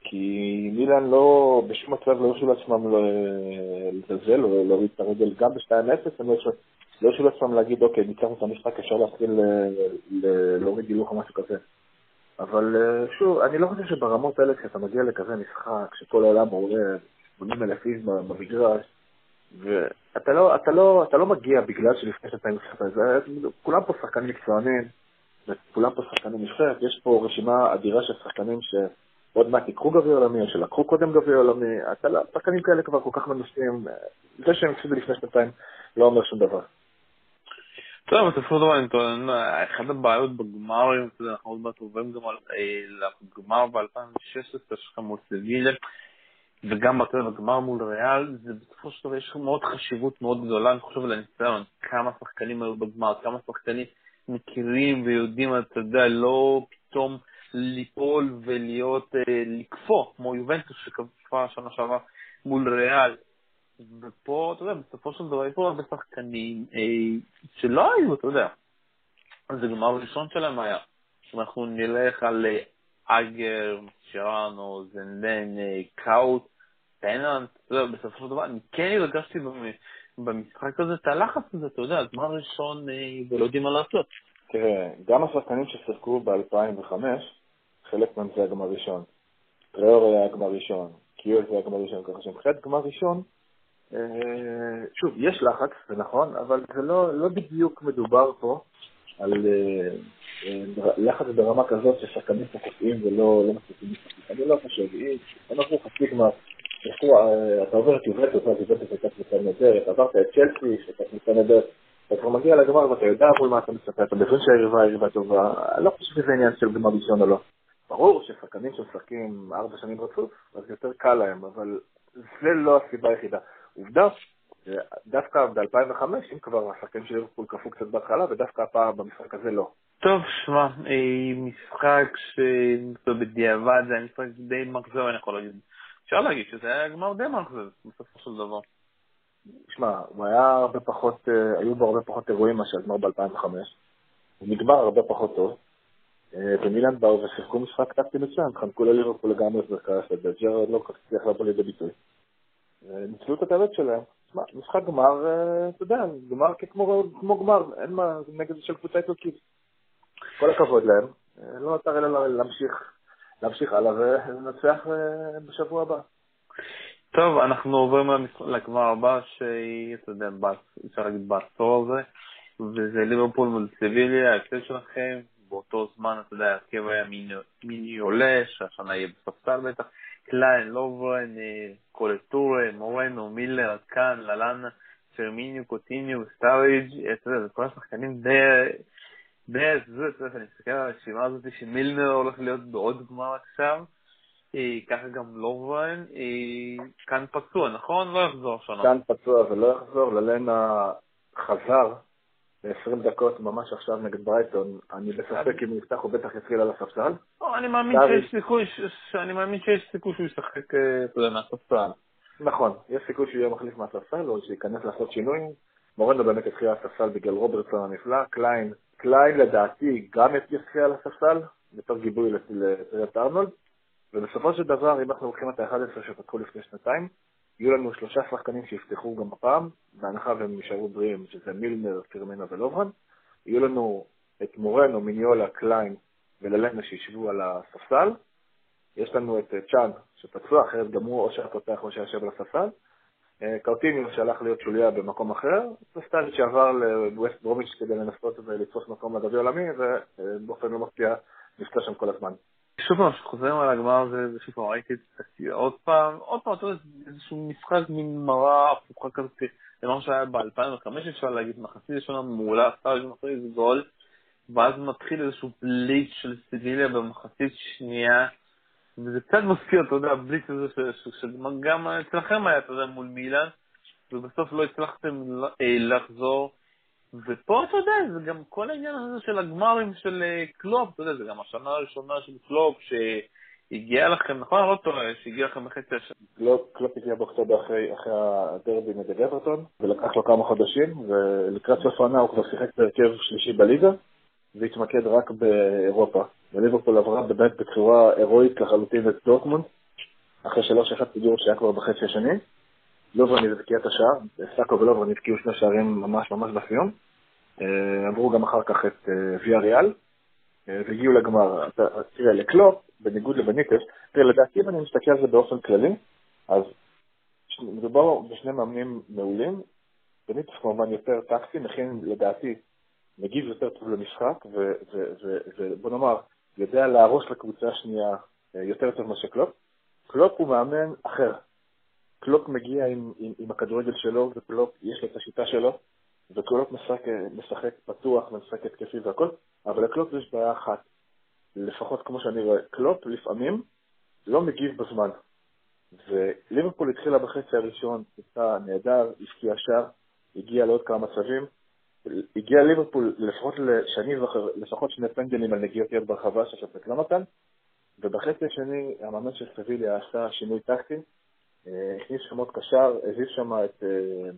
כי מילן לא, בשום מצב לא הרשו לעצמם לזלזל או להוריד את הרגל גם ב-2-0, הם לא הרשו לעצמם להגיד, אוקיי, ניצחנו את המשחק, אפשר להתחיל להוריד הילוך או משהו כזה. אבל אה, שוב, אני לא חושב שברמות האלה, כשאתה מגיע לכזה משחק, שכל העולם רואה 80 אלף איש במגרש, ואתה לא, אתה לא, אתה לא מגיע בגלל שלפני שנתיים משחק, כולם פה שחקנים מקצוענים, וכולם פה שחקנים נבחרת, יש פה רשימה אדירה של שחקנים שעוד מעט יקחו גביע עולמי, או שלקחו קודם גביע עולמי, אתה לא, שחקנים כאלה כבר כל כך מנוסים, זה שהם הפסידו לפני שנתיים לא אומר שום דבר. טוב, בסופו של דבר אני טוען, אחת הבעיות בגמרים, אתה יודע, אנחנו עוד מעט עוברים גם על הגמר ב-2016 שלך מול סביליה, וגם בגמר מול ריאל, זה בסופו של דבר יש מאוד חשיבות מאוד גדולה, אני חושב על הניסיון, כמה שחקנים היו בגמר, כמה שחקנים מכירים ויודעים, אתה יודע, לא פתאום ליפול ולהיות, לקפוא, כמו יובנטוס שקפה שנה שעברה מול ריאל. ופה, אתה יודע, בסופו של דבר, יש פה הרבה שחקנים אה, שלא היו, אתה יודע. זה גמר ראשון שלהם היה. אנחנו נלך על אה, אגר, שרנו, זנדן, אה, קאוט, פננט, אתה יודע, בסופו של דבר, אני כן הרגשתי במשחק הזה את הלחץ הזה, אתה יודע, גמר ראשון אה, ולא יודעים מה לעשות. תראה, גם השחקנים ששיחקו ב-2005, חלק מהם זה הגמר ראשון. טריאור היה הגמר ראשון, קיול זה הגמר ראשון, ככה שמבחינת גמר ראשון, שוב, יש לחץ, זה נכון, אבל זה לא, לא בדיוק מדובר פה על אה, אה, לחץ ברמה כזאת ששחקנים פה קופאים ולא לא מצליחים לשחק. אני לא חושב, אנחנו חצי גמר, אתה עובר את יובטוס, אז יובטוס הייתה קבוצה נהדרת, עברת את צ'לסי, שהייתה קבוצה נהדרת, אתה כבר מגיע לגמר ואתה יודע מול מה אתה מצפה, אתה מבין שהיריבה היא טובה, אני לא חושב שזה עניין של גמר ראשון או לא. ברור ששחקנים שמשחקים ארבע שנים רצוף, אז יותר קל להם, אבל זה לא הסיבה היחידה. עובדה, דווקא ב-2005, אם כבר השחקנים של ליברפול קפאו קצת בהתחלה, ודווקא הפעם במשחק הזה לא. טוב, שמע, אה, משחק שבדיעבד זה היה משחק די מאכזב, אני יכול להגיד. אפשר להגיד שזה היה גמר די מאכזב, בסופו של דבר. שמע, הוא היה הרבה פחות, אה, היו בו הרבה פחות אירועים מאשר גמר ב-2005. הוא נגמר הרבה פחות טוב. אה, ומילן באו ושיחקו משחק טקטי מצוין, חנקו לליברפול לגמרי את מרכז השדה, ג'רד לא כל כך הצליח לבוא לידי ביטוי. ניצלו את הטבת שלהם. משחק גמר, אה, אתה יודע, גמר כמו, גמר, אין מה נגד של קבוצה איטלקית. כל הכבוד להם, אה, לא נותר אלא להמשיך, להמשיך הלאה ולנצח אה, בשבוע הבא. טוב, אנחנו עוברים לגמר הבא, שהיא, אתה יודע, אפשר להגיד בעשור הזה, וזה ליברפול מול סביליה, ההרכב שלכם, באותו זמן, אתה יודע, ההרכב היה מיניולה, שהשנה יהיה בספסל בטח, קליין, לוברן, קולו טורה, מורנו, מילנר, צ'אן, ללאנה, פרמיניו, קוטיניו, סטאריג', אתה יודע, זה כל השחקנים די... די עזבו, אתה יודע, אני מסתכל על הרשימה הזאת שמילנר הולך להיות בעוד גמר עכשיו, ככה גם לוברן, כאן פצוע, נכון? לא יחזור שנה. כאן פצוע ולא יחזור, ללנה חזר ב-20 דקות ממש עכשיו נגד ברייטון, אני בספק אם הוא יפתח, הוא בטח יתחיל על הספסל. אני מאמין שיש סיכוי, אני מאמין שיש סיכוי שהוא ישחק, אה, אתה יודע, מהספסל. נכון, יש סיכוי שהוא יהיה מחליף מהספסל, או שייכנס לעשות שינויים. מורנו באמת יתחיל על הספסל בגלל רוברטסון הנפלא, קליין, קליין לדעתי גם יתחיל על הספסל, בתור גיבוי לטרנט ארנולד, ובסופו של דבר, אם אנחנו לוקחים את ה-11 שפתחו לפני שנתיים, יהיו לנו שלושה שחקנים שיפתחו גם הפעם, בהנחה והם יישארו בריאים, שזה מילנר, פירמינו ולוברן. יהיו לנו את מורנו, מיניולה, קליין וללנה שישבו על הספסל. יש לנו את צ'אן שפצוע, אחרת גם הוא או שהיה פותח או שישב על הספסל. אה, קאוטיניו שהלך להיות שוליה במקום אחר, וסטארידג' שעבר לווסט ברומיץ' כדי לנסות ולתפוס מקום לגביע עולמי, ובאופן לא מפתיע נפצע שם כל הזמן. שוב פעם, כשחוזרים על הגמר הזה, שוב פעם, ראיתי את זה עוד פעם, עוד פעם, אתה יודע, איזשהו משחק מין מראה הפוכה כזאת, זה מה שהיה ב-2005, אפשר להגיד, מחצית ראשונה מעולה, סטארידג' מבקיע גול, ואז מתחיל איזשהו בליץ של סביליה במחצית שנייה, וזה קצת מזכיר, אתה יודע, הבליץ הזה, שגם אצלכם היה, אתה יודע, מול מילאן, ובסוף לא הצלחתם אה, לחזור. ופה אתה יודע, זה גם כל העניין הזה של הגמרים של אה, קלופ, אתה יודע, זה גם השנה הראשונה של קלופ, הגיע לכם, נכון? לא טועה, שהגיע לכם בחצי השני. קלופ הגיע באוקטובר אחרי, אחרי הדרבי נגד אברטון, ולקח לו כמה חודשים, ולקראת סוף העונה הוא כבר שיחק בהרכב שלישי בליגה, והתמקד רק באירופה. וליברפול עברה באמת בצורה הירואית לחלוטין את דורטמונד, אחרי שלוש אחד פיגור שהיה כבר בחצי השני. לוברן הבקיע את השער, סאקו ולוברן הבקיעו שני שערים ממש ממש בסיום. אה, עברו גם אחר כך את אה, ויה ריאל, אה, והגיעו לגמר. תראה, לקלופ, בניגוד לבניטס, תראה, לדעתי אם אני מסתכל על זה באופן כללי, אז מדובר בשני מאמנים מעולים, בניטס כמובן יותר טקטי, מכין לדעתי, מגיב יותר טוב למשחק, ובוא נאמר, יודע להרוס לקבוצה השנייה יותר טוב מאשר קלופ. קלופ הוא מאמן אחר. קלופ מגיע עם, עם, עם הכדורגל שלו, וקלופ יש לו את השיטה שלו, וקלופ משחק, משחק פתוח ומשחק התקפי והכל, אבל לקלופ יש בעיה אחת, לפחות כמו שאני רואה, קלופ לפעמים לא מגיב בזמן. וליברפול התחילה בחצי הראשון, הייתה נהדר, הפקיע שער, הגיע לעוד כמה מצבים. הגיע ליברפול, לפחות שאני זוכר, לפחות שני פנדלים על נגיעות יד ברחבה שהשופט לא נתן, ובחצי השני המאמן של סביליה עשה שינוי טקטי, הכניס שם עוד קשר, הזיז שם את, אה,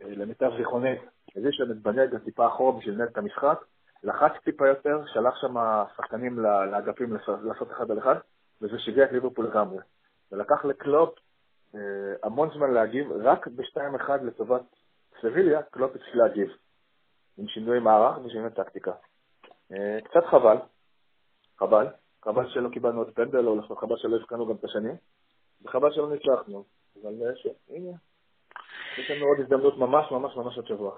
למיטב זיכרוני, הזיז שם את בנגה טיפה אחורה בשביל לנהל את המשחק, לחץ טיפה יותר, שלח שם שחקנים לאגפים לעשות אחד על אחד, וזה שיגע את ליברפול לגמרי. ולקח לקלופ אה, המון זמן להגיב, רק ב-2-1 לטובת סביליה, קלופ התחיל להגיב, עם שינוי מערך ושינוי טקטיקה. קצת חבל, חבל, חבל שלא קיבלנו עוד פנדל, או חבל שלא הבקענו גם את השני, וחבל שלא נצלחנו. אבל הנה, יש לנו עוד הזדמנות ממש ממש ממש עוד שבוע.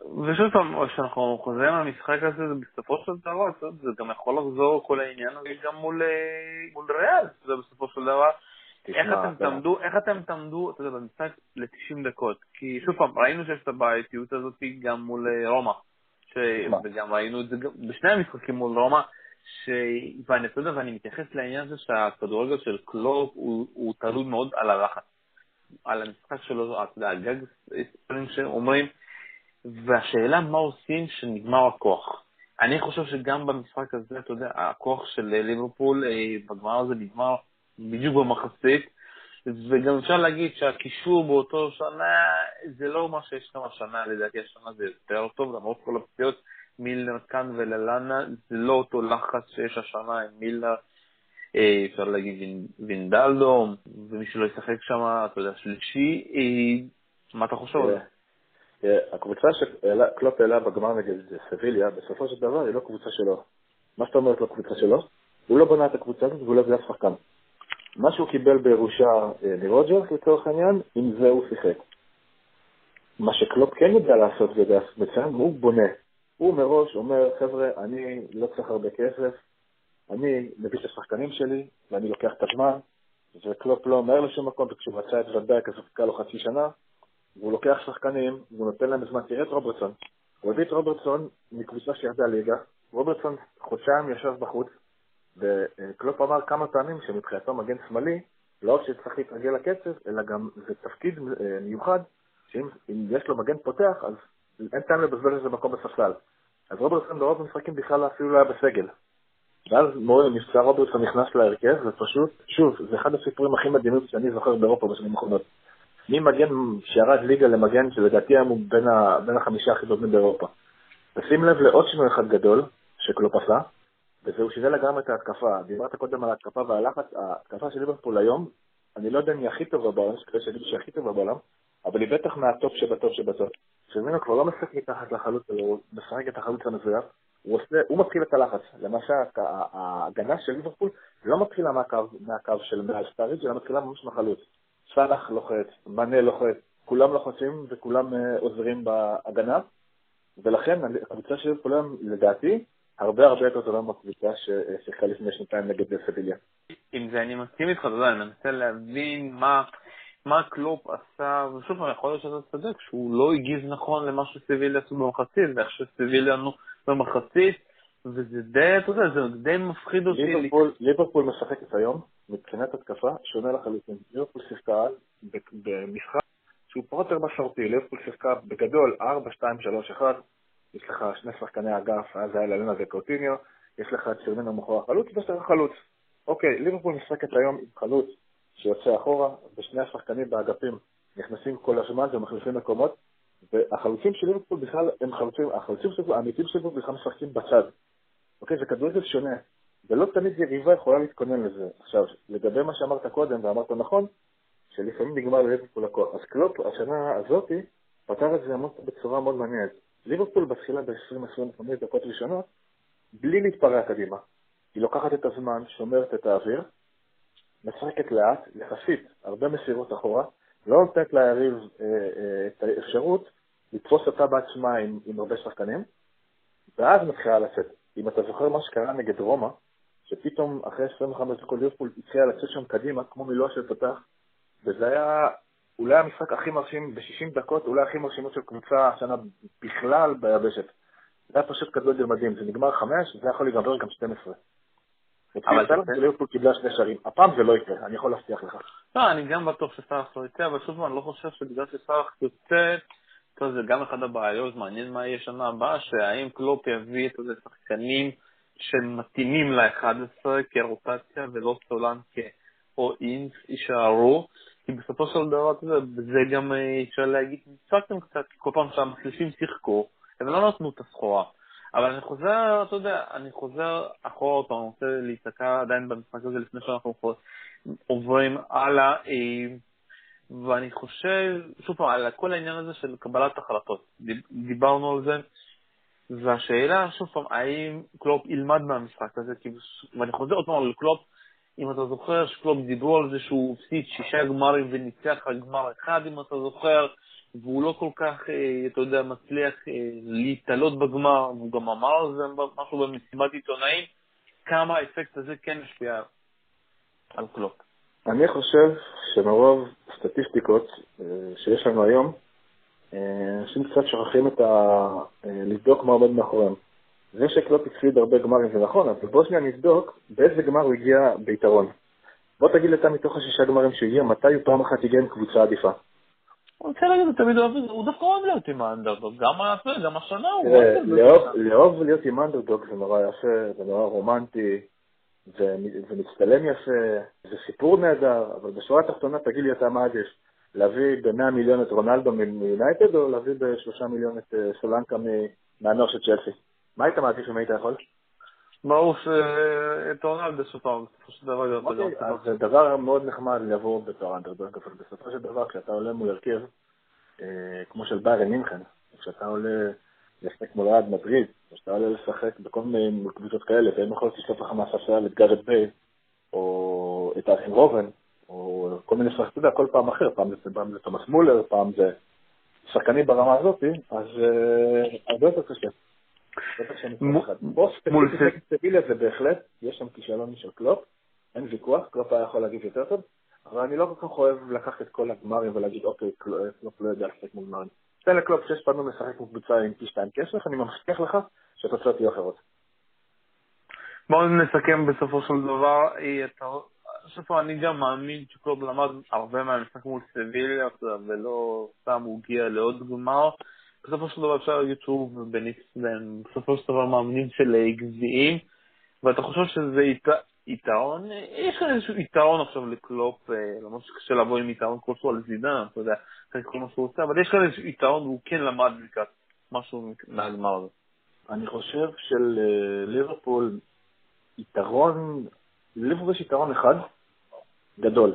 ושוב פעם, כשאנחנו חוזרים למשחק הזה, זה בסופו של דבר, זה גם יכול לחזור כל העניין הזה גם מול, אה, מול ריאל, זה בסופו של דבר. איך אתם תעמדו, איך אתם תעמדו, אתה יודע, במשחק ל-90 דקות? כי שוב פעם, ראינו שיש את הבעייתיות הזאת גם מול אה, רומא. וגם ראינו את זה בשני המשחקים מול רומא, ש... ואני, אתה יודע, ואני מתייחס לעניין הזה שהכדורגל של קלופ הוא, הוא תלוי מאוד על הלחץ. על המשחק שלו, אתה יודע, הגג ספרים שאומרים, והשאלה מה עושים שנגמר הכוח. אני חושב שגם במשחק הזה, אתה יודע, הכוח של ליברפול אה, בגמר הזה נגמר בדיוק במחצית, וגם אפשר להגיד שהקישור באותו שנה זה לא מה שיש שם השנה, לדעתי השנה זה יותר טוב, למרות כל הפציעות, מילנר כאן וללנה, זה לא אותו לחץ שיש השנה עם מילנר, אה, אפשר להגיד וינדלדו, ומי שלא ישחק שם, אתה יודע, שלישי, אה, מה אתה חושב על זה? אה, הקבוצה שקלופ העלה בגמר נגד סביליה, בסופו של דבר היא לא קבוצה שלו. מה זאת אומרת לא קבוצה שלו? הוא לא בנה את הקבוצה הזאת והוא לא אף שחקן. מה שהוא קיבל בירושה מרוג'רס לצורך העניין, עם זה הוא שיחק. מה שקלופ כן יודע לעשות הוא בונה. הוא מראש אומר, חבר'ה, אני לא צריך הרבה כסף, אני מביא את השחקנים שלי, ואני לוקח את הזמן, וקלופ לא אומר לשום מקום, וכשהוא רצה את ודאי, אז הוא חיכה לו חצי שנה, והוא לוקח שחקנים, והוא נותן להם זמן, תראה את רוברטסון. הוא הביא את רוברטסון מקבוצה שירדה ליגה, רוברטסון חודשיים ישב בחוץ, וקלופ אמר כמה פעמים שמבחינתו מגן שמאלי, לא רק שצריך להתרגל לקצב, אלא גם זה תפקיד אה, מיוחד, שאם יש לו מגן פותח, אז אין טעם לבזבז איזה מקום בספסל. אז רוברטסון ברוב המשחקים בכלל אפילו לא היה בסגל. ואז מורה מבצע רוברטסון נכנס להרכב, ופשוט, שוב, זה אחד הסיפורים הכי מדהימים שאני זוכר באירופה בשנים האחרונות. ממגן שירד ליגה למגן שלדעתי היום הוא בין, ה, בין החמישה הכי טובים באירופה. ושים לב לעוד שינוי אחד גדול שקלופ עשה, וזה הוא שינה לגמרי את ההתקפה. דיברת קודם על ההתקפה והלחץ, ההתקפה של ליברפול היום, אני לא יודע אם היא הכי טובה בעולם, יש כאלה שיגידו שהיא הכי טובה בעולם, אבל היא בטח מהטופ שבטופ שבטופ. פירמינו כבר לא משחק מתחת לחלוץ, הוא משחק את החלוץ המזויף, הוא, הוא מתחיל את הלחץ. למשל, ההגנה של ליברפול לא מתחילה מהקו, מהקו של מעל סטארידג' אלא מתחילה ממש מהחלוץ. סאלח לוחץ, מנה לוחץ, כולם לוחצים וכולם אה, עוזרים בהגנה, ולכן הקבוצה של ליברפול היום, לדעתי, הרבה הרבה יותר טובה מהקבוצה ששיחקה לפני שנתיים נגד סביליה. עם זה אני מסכים איתך, אתה יודע, אני מנסה להבין מה... מה קלופ עשה, ושוב פעם, יכול להיות שאתה צודק, שהוא לא הגיב נכון למה שסביליה עשו במחצית, ואיך שסביליה ענו במחצית, וזה די, אתה יודע, זה די מפחיד אותי. ליברפול, ליברפול משחקת היום, מבחינת התקפה, שונה לחלוטין. ליברפול שיחקה במשחק שהוא פחות יותר מסורתי, ליברפול שיחקה בגדול 4, 2, 3, 1, יש לך שני שחקני אגף, אז היה ללנה וקוטיניו, יש לך את שרמינו מאחורי החלוץ, ויש לך חלוץ. אוקיי, ליברפול משחקת היום עם חלוץ שיוצא אחורה, ושני השחקנים באגפים נכנסים כל הזמן ומחליפים מקומות, והחלוצים של ליברפול בכלל הם חלוצים, החלוצים של האמיתיים של ליברפול בכלל משחקים בצד. אוקיי, זה כדורגל שונה, ולא תמיד יריבה יכולה להתכונן לזה. עכשיו, לגבי מה שאמרת קודם, ואמרת נכון, שלפעמים נגמר לליברפול הכוח. אז קלופ, השנה הזאתי, פתר את זה בצורה מאוד מעניינת. ליברפול בתחילה ב-20-25 דקות ראשונות, בלי להתפרע קדימה. היא לוקחת את הזמן, שומרת את האוויר, משחקת לאט, יחסית, הרבה מסירות אחורה, לא נותנת ליריב אה, אה, את האפשרות לתפוס אותה בעצמה עם, עם הרבה שחקנים, ואז מתחילה לצאת. אם אתה זוכר מה שקרה נגד רומא, שפתאום אחרי 25 דקות ליברפול התחילה לצאת שם קדימה, כמו מילואה של פתח, וזה היה אולי המשחק הכי מרשים ב-60 דקות, אולי הכי מרשימות של קבוצה השנה בכלל ביבשת. זה היה פשוט כדורגל מדהים, זה נגמר חמש, זה יכול להיגמר גם 12. אבל ליברפול קיבלה שני שערים. הפעם זה לא יקרה, אני יכול להבטיח לך. לא, אני גם בטוח שסאלח לא יצא, אבל שוב אני לא חושב שבגלל שסאלח יוצא, זה גם אחד הבעיות, מעניין מה יהיה שנה הבאה, שהאם קלופ יביא את השחקנים שמתאימים ל-11 כרוטציה ולא סולנקה או אינס יישארו, כי בסופו של דבר, זה גם אה, אפשר להגיד, ניצחתם קצת, כל פעם שהמחליפים שיחקו, הם לא נתנו את הסחורה. אבל אני חוזר, אתה יודע, אני חוזר אחורה אני רוצה להיתקע עדיין במשחק הזה לפני שאנחנו עוברים הלאה, אה, ואני חושב, שוב פעם, על כל העניין הזה של קבלת החלטות. דיברנו על זה, והשאלה, שוב פעם, האם קלופ ילמד מהמשחק הזה, ואני חוזר עוד פעם על קלופ, אם אתה זוכר שקלופ דיברו על זה שהוא הפסיד שישה גמרים וניצח רק גמר אחד, אם אתה זוכר, והוא לא כל כך, אה, אתה יודע, מצליח אה, להתעלות בגמר, והוא גם אמר על זה משהו במסיבת עיתונאים, כמה האפקט הזה כן משפיע על קלופ. אני חושב שמרוב סטטיסטיקות אה, שיש לנו היום, אנשים קצת שוכחים את ה... לבדוק מה עומד מאחוריהם. זה שקלופ הפסיד הרבה גמרים זה נכון, אבל בוא שנייה נבדוק באיזה גמר הוא הגיע ביתרון. בוא תגיד אתה מתוך השישה גמרים שהוא הגיע, מתי הוא פעם אחת הגיע עם קבוצה עדיפה. אני רוצה להגיד, הוא תמיד אוהב, הוא דווקא אוהב להיות עם האנדרדוג, גם השנה הוא לאהוב להיות עם האנדרדוג זה נורא יפה, זה נורא רומנטי, זה מצטלם יפה, זה סיפור נהדר, אבל בשורה התחתונה תגיד לי אתה מה עדיף, להביא ב-100 מיליון את רונלדו מיונייטד, או להביא ב-3 מיליון את אה, סולנקה מהנוער של צ'לסי? מה היית מעדיף אם היית יכול? ברור שאת בסופו של דבר אוקיי, זה דבר מאוד נחמד לבוא בתור אנדרדוג, אבל בסופו של דבר כשאתה עולה מול הרכב, כמו של באיירן מינכן, כשאתה עולה לשחק מול ריאד מדריד, כשאתה עולה לשחק בכל מיני קבוצות כאלה, והם יכולים לשלוף לך מהספסל את גארת' בייל, או את אריין רובן, או כל מיני שחקנים, אתה יודע, כל פעם אחר, פעם זה תומאס מולר, פעם זה שחקנים ברמה הזאת, אז הרבה יותר קשה. מול סבילה זה בהחלט, יש שם כישלון של קלופ, אין ויכוח, קלופ היה יכול להגיב יותר טוב, אבל אני לא כל כך אוהב לקחת את כל הגמרים ולהגיד, אוקיי, קלופ לא יודע לשחק מול גמרים. תן לקלופ שש פעמים לשחק עם קבוצה עם פי שתיים כסף, אני מבטיח לך שהתוצאות יהיו אחרות. בואו נסכם בסופו של דבר, בסופו אני גם מאמין שקלופ למד הרבה מהמשחק מול סביליה, ולא סתם הוא הגיע לעוד גמר. בסופו של דבר אפשר ובניקס הם בסופו של דבר מאמנים של גביעים, ואתה חושב שזה יתרון, יש כאן איזשהו יתרון עכשיו לקלופ, אה, למרות שקשה לבוא עם יתרון כלשהו על זידן, אתה יודע, אחרי כל מה שהוא עושה, אבל יש כאן איזשהו יתרון והוא כן למד לקראת משהו מהגמר הזה. אני חושב שלליברפול יתרון, לליברפול יש יתרון אחד גדול.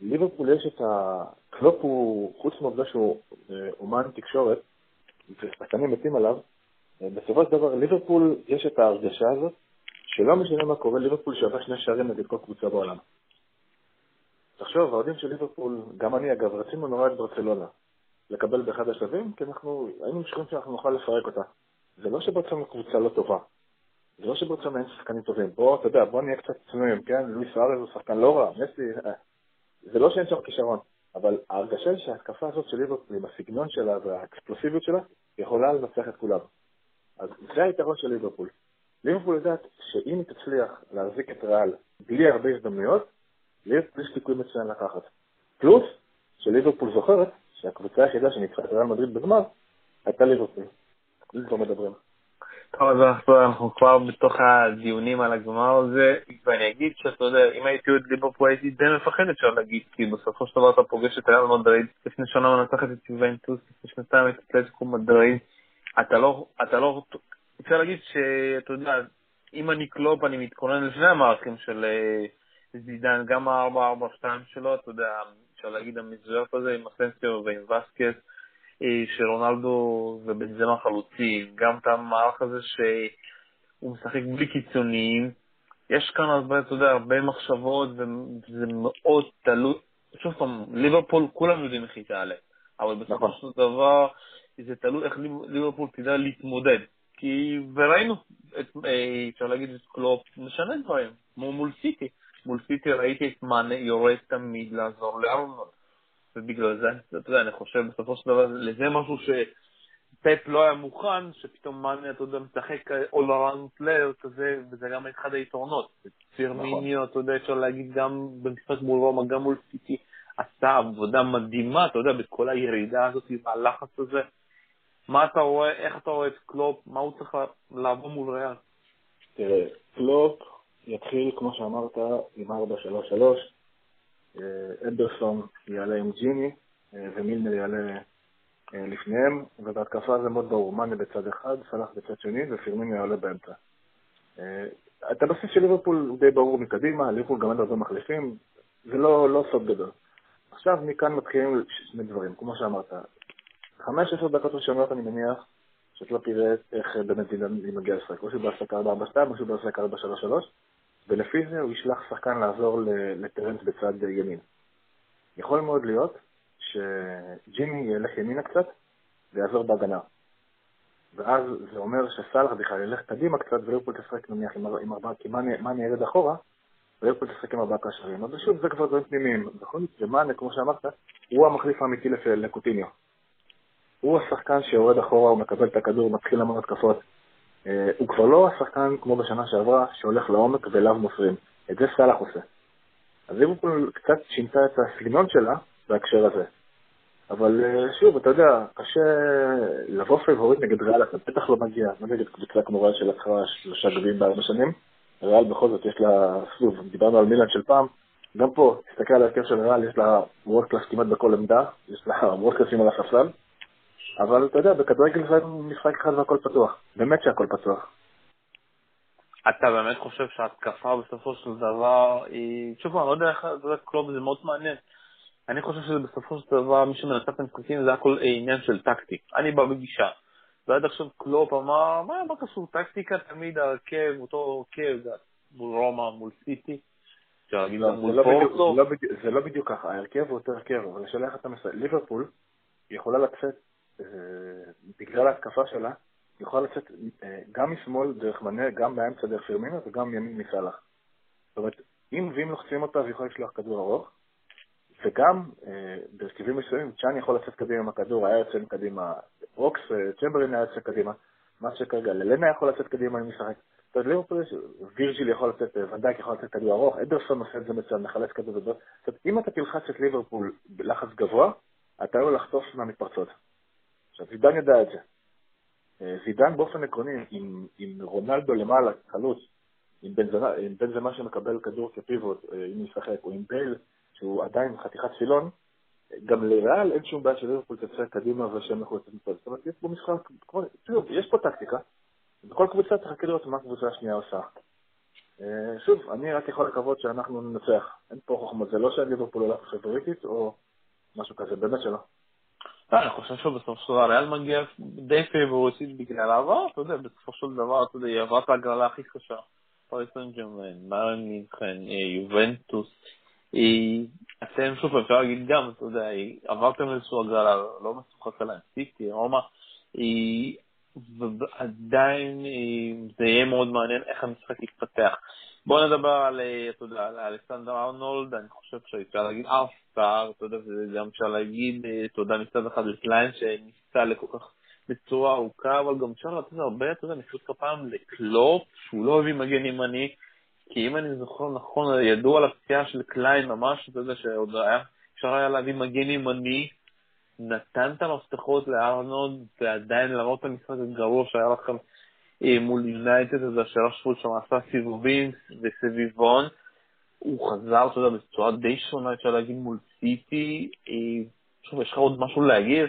ליברפול יש את ה... קלופ הוא, חוץ מהעובדה שהוא אה, אומן תקשורת, ושחקנים מתים עליו, אה, בסופו של דבר ליברפול יש את ההרגשה הזאת שלא משנה מה קורה, ליברפול שווה שני שערים נגד כל קבוצה בעולם. תחשוב, האוהדים של ליברפול, גם אני אגב, רצינו נורא את ברצלונה לקבל באחד השלבים, כי אנחנו היינו משוכנעים שאנחנו נוכל לפרק אותה. זה לא שברצלונה קבוצה לא טובה, זה לא שברצלונה אין שחקנים טובים. בוא, אתה יודע, בוא נהיה קצת צנועים, כן? לואיס ארז הוא שחקן לא רע, מסי, אה. זה לא שאין שם כישרון. אבל ההרגשה היא שההתקפה הזאת של ליברפול, עם הסגנון שלה והאקספלוסיביות שלה, יכולה לנצח את כולם. אז זה היתרון של ליברפול. ליברפול יודעת שאם היא תצליח להחזיק את ריאל בלי הרבה הזדמנויות, ליברפול יש סיכוי מצוין לקחת. פלוס, שליברפול זוכרת שהקבוצה היחידה שניצחה את ריאל מדריד בגמר, הייתה ליברפול. על זה מדברים. טוב, אז אנחנו כבר בתוך הדיונים על הגמר הזה, ואני אגיד שאתה יודע, אם הייתי עוד ליברפול הייתי די מפחד אפשר להגיד, כי בסופו של דבר אתה פוגש את ריאל מדריד, לפני שנה מנצחת את יובנטוס, לפני שנתיים את אתלטיקו מדריד, אתה לא, אתה לא, אפשר להגיד שאתה יודע, אם אני קלופ, אני מתכונן לשני המערכים של אה, זידן, גם ה-442 שלו, אתה יודע, אפשר להגיד המזויף הזה עם אסנסיו ועם וסקס, שרונלדו ובנזמה חלוצים, גם את המערך הזה שהוא משחק בלי קיצוניים. יש כאן הרבה, אתה יודע, הרבה מחשבות, וזה מאוד תלוי. שוב פעם, ליברפול, כולם יודעים איך היא תעלה, אבל בסופו נכון. של דבר זה תלוי איך ליברפול תדע להתמודד. כי, וראינו, אה, אפשר להגיד את קלופ משנה דברים, כמו מול סיטי. מול סיטי ראיתי את מאנה יורד תמיד לעזור לארנולד. ובגלל זה, אתה יודע, אני חושב בסופו של דבר, לזה משהו שפפ לא היה מוכן, שפתאום מאנה, אתה יודע, משחק all around player כזה, וזה גם אחד היתרונות. נכון. מיניו, אתה יודע, אפשר להגיד גם במשחק מול רומא, גם מול סיטי, עשה עבודה מדהימה, אתה יודע, בכל הירידה הזאת, והלחץ הזה. מה אתה רואה, איך אתה רואה את קלופ, מה הוא צריך לעבור מול ריאל? תראה, קלופ יתחיל, כמו שאמרת, עם 4-3-3, אה, אנדרסון יעלה עם ג'יני אה, ומילנר יעלה אה, לפניהם, ובהתקפה זה מאוד ברור, מאנה בצד אחד, סלאח בצד שני ופירמינו יעלה באמצע. את הבסיס של ליברפול הוא די ברור מקדימה, ליברפול גם אין הרבה מחליפים, זה לא, לא סוד גדול. עכשיו מכאן מתחילים שני דברים, כמו שאמרת. חמש, עשר דקות ראשונות אני מניח שאת לא תראה איך באמת זידן מגיע לשחק, או שהוא בהפסקה 4-4-2 או שהוא בהפסקה 4-3-3. ולפי זה הוא ישלח שחקן לעזור לטרנס בצד ימין. יכול מאוד להיות שג'ימי ילך ימינה קצת ויעזור בהגנה. ואז זה אומר שסאלח בכלל ילך קדימה קצת וליברפול תשחק נניח עם, ארבעה, כי מאני ירד אחורה, וליברפול תשחק עם ארבעה קשרים. אבל שוב, זה כבר דברים פנימיים. בכל מקרה, מאנה, כמו שאמרת, הוא המחליף האמיתי לקוטיניו. הוא השחקן שיורד אחורה, הוא מקבל את הכדור, מתחיל המון התקפות. אה, הוא כבר לא השחקן כמו בשנה שעברה, שהולך לעומק ואליו מוסרים. את זה סאלח עושה. אז ליברפול קצת שינתה את הסגנון שלה בהקשר הזה. אבל אה, שוב, אתה יודע, קשה לבוא favorite נגד ריאל, אתה בטח לא מגיע, לא נגד קבוצה כמו ריאל שלקחה שלושה גביעים בארבע שנים. ריאל בכל זאת יש לה, שוב, דיברנו על מילאן של פעם, גם פה, תסתכל על ההרכב של ריאל, יש לה world class כמעט בכל עמדה, יש לה world class ים על הספסל. אבל אתה יודע, בכדורגל זה משחק אחד והכל פתוח. באמת שהכל פתוח. אתה באמת חושב שההתקפה בסופו של דבר היא... שוב, אני לא יודע איך זה קלופ, זה מאוד מעניין. אני חושב שבסופו של דבר מי שמנצח את המשחקים זה הכל עניין של טקטי. אני בא בגישה. ועד עכשיו קלופ אמר, מה, מה קשור טקטיקה? תמיד הרכב, אותו הרכב, מול רומא, מול סיטי. לא, לא לא זה לא בדיוק ככה, ההרכב הוא אותו הרכב, אבל השאלה איך אתה מסיים. ליברפול יכולה לצאת בגלל ההתקפה שלה, יכולה לצאת אה, גם משמאל דרך מנה, גם באמצע דרך פרמינו וגם מימין מסלאח. זאת אומרת, אם ואם לוחצים אותה, היא יכולה לשלוח כדור ארוך, וגם אה, בהרכבים מסוימים, צ'אן יכול לצאת קדימה עם הכדור, היה יוצא קדימה, רוקס, צ'מברלין היה יוצא קדימה, מה שכרגע, ללנה יכול לצאת קדימה אם משחק. אתה יודע, ליברפול וירג'יל יכול לצאת, ונדייק יכול לצאת כדור ארוך, אדרסון עושה את זה מצוין, מחלץ כדור גדול. זאת אומרת, אם אתה תלחץ את ליברפול בלחץ גבוה, אתה יכול לחטוף מהמתפרצות. עכשיו, זידן ידע את זה. אה, זידן באופן עקרוני, עם, עם רונלדו למעלה, חלוץ, עם בן זמה שמקבל כדור כפיבוט, אה, אם ישחק, או עם בייל, שהוא עדיין חתיכת פילון, גם לריאל אין שום בעיה שליברפול תצא קדימה ושהם יכולים לצאת מפה. זאת אומרת, יש פה משחק, יש פה טקטיקה, בכל קבוצה תחכה לראות מה הקבוצה השנייה עושה. אה, שוב, אני רק יכול לקוות שאנחנו ננצח. אין פה חוכמות, זה לא שליברפול הולך פייבוריטית או משהו כזה, באמת שלא. לא, אני חושב שבסופו של דבר ריאל מגיע די פייבוריטית בגלל העבר, אתה יודע, בסופו של דבר, אתה יודע, היא עברה את ההגרלה הכי קשה. פריס סן ג'רמן, באיירן מינכן, יובנטוס. אתם, שוב, אפשר להגיד גם, אתה יודע, עברתם איזושהי הגרלה, לא משוחק עליהם, סיטי, רומא, ועדיין זה יהיה מאוד מעניין איך המשחק יתפתח. בוא נדבר על, אה, אתה יודע, על אלכסנדר ארנולד, אני חושב שאפשר להגיד ארסטאר, אתה יודע, וגם אפשר להגיד אה, תודה מצד אחד לקליין שניסה לכל כך בצורה ארוכה, אבל גם אפשר לתת הרבה, אתה יודע, נפשוט כפיים לקלופ, שהוא לא הביא מגן ימני, כי אם אני זוכר נכון, ידוע על הפציעה של קליין ממש, אתה יודע, שעוד היה, אפשר היה להביא מגן ימני, נתן את המפתחות לארנולד, ועדיין למרות המשחק הגרוע שהיה לכם מול יונייטד, אתה יודע, שרשפורד שם עשה סיבובים וסביבון. הוא חזר, אתה יודע, בצורה די שונה, אפשר להגיד, מול סיטי. שוב, יש לך עוד משהו להגיד?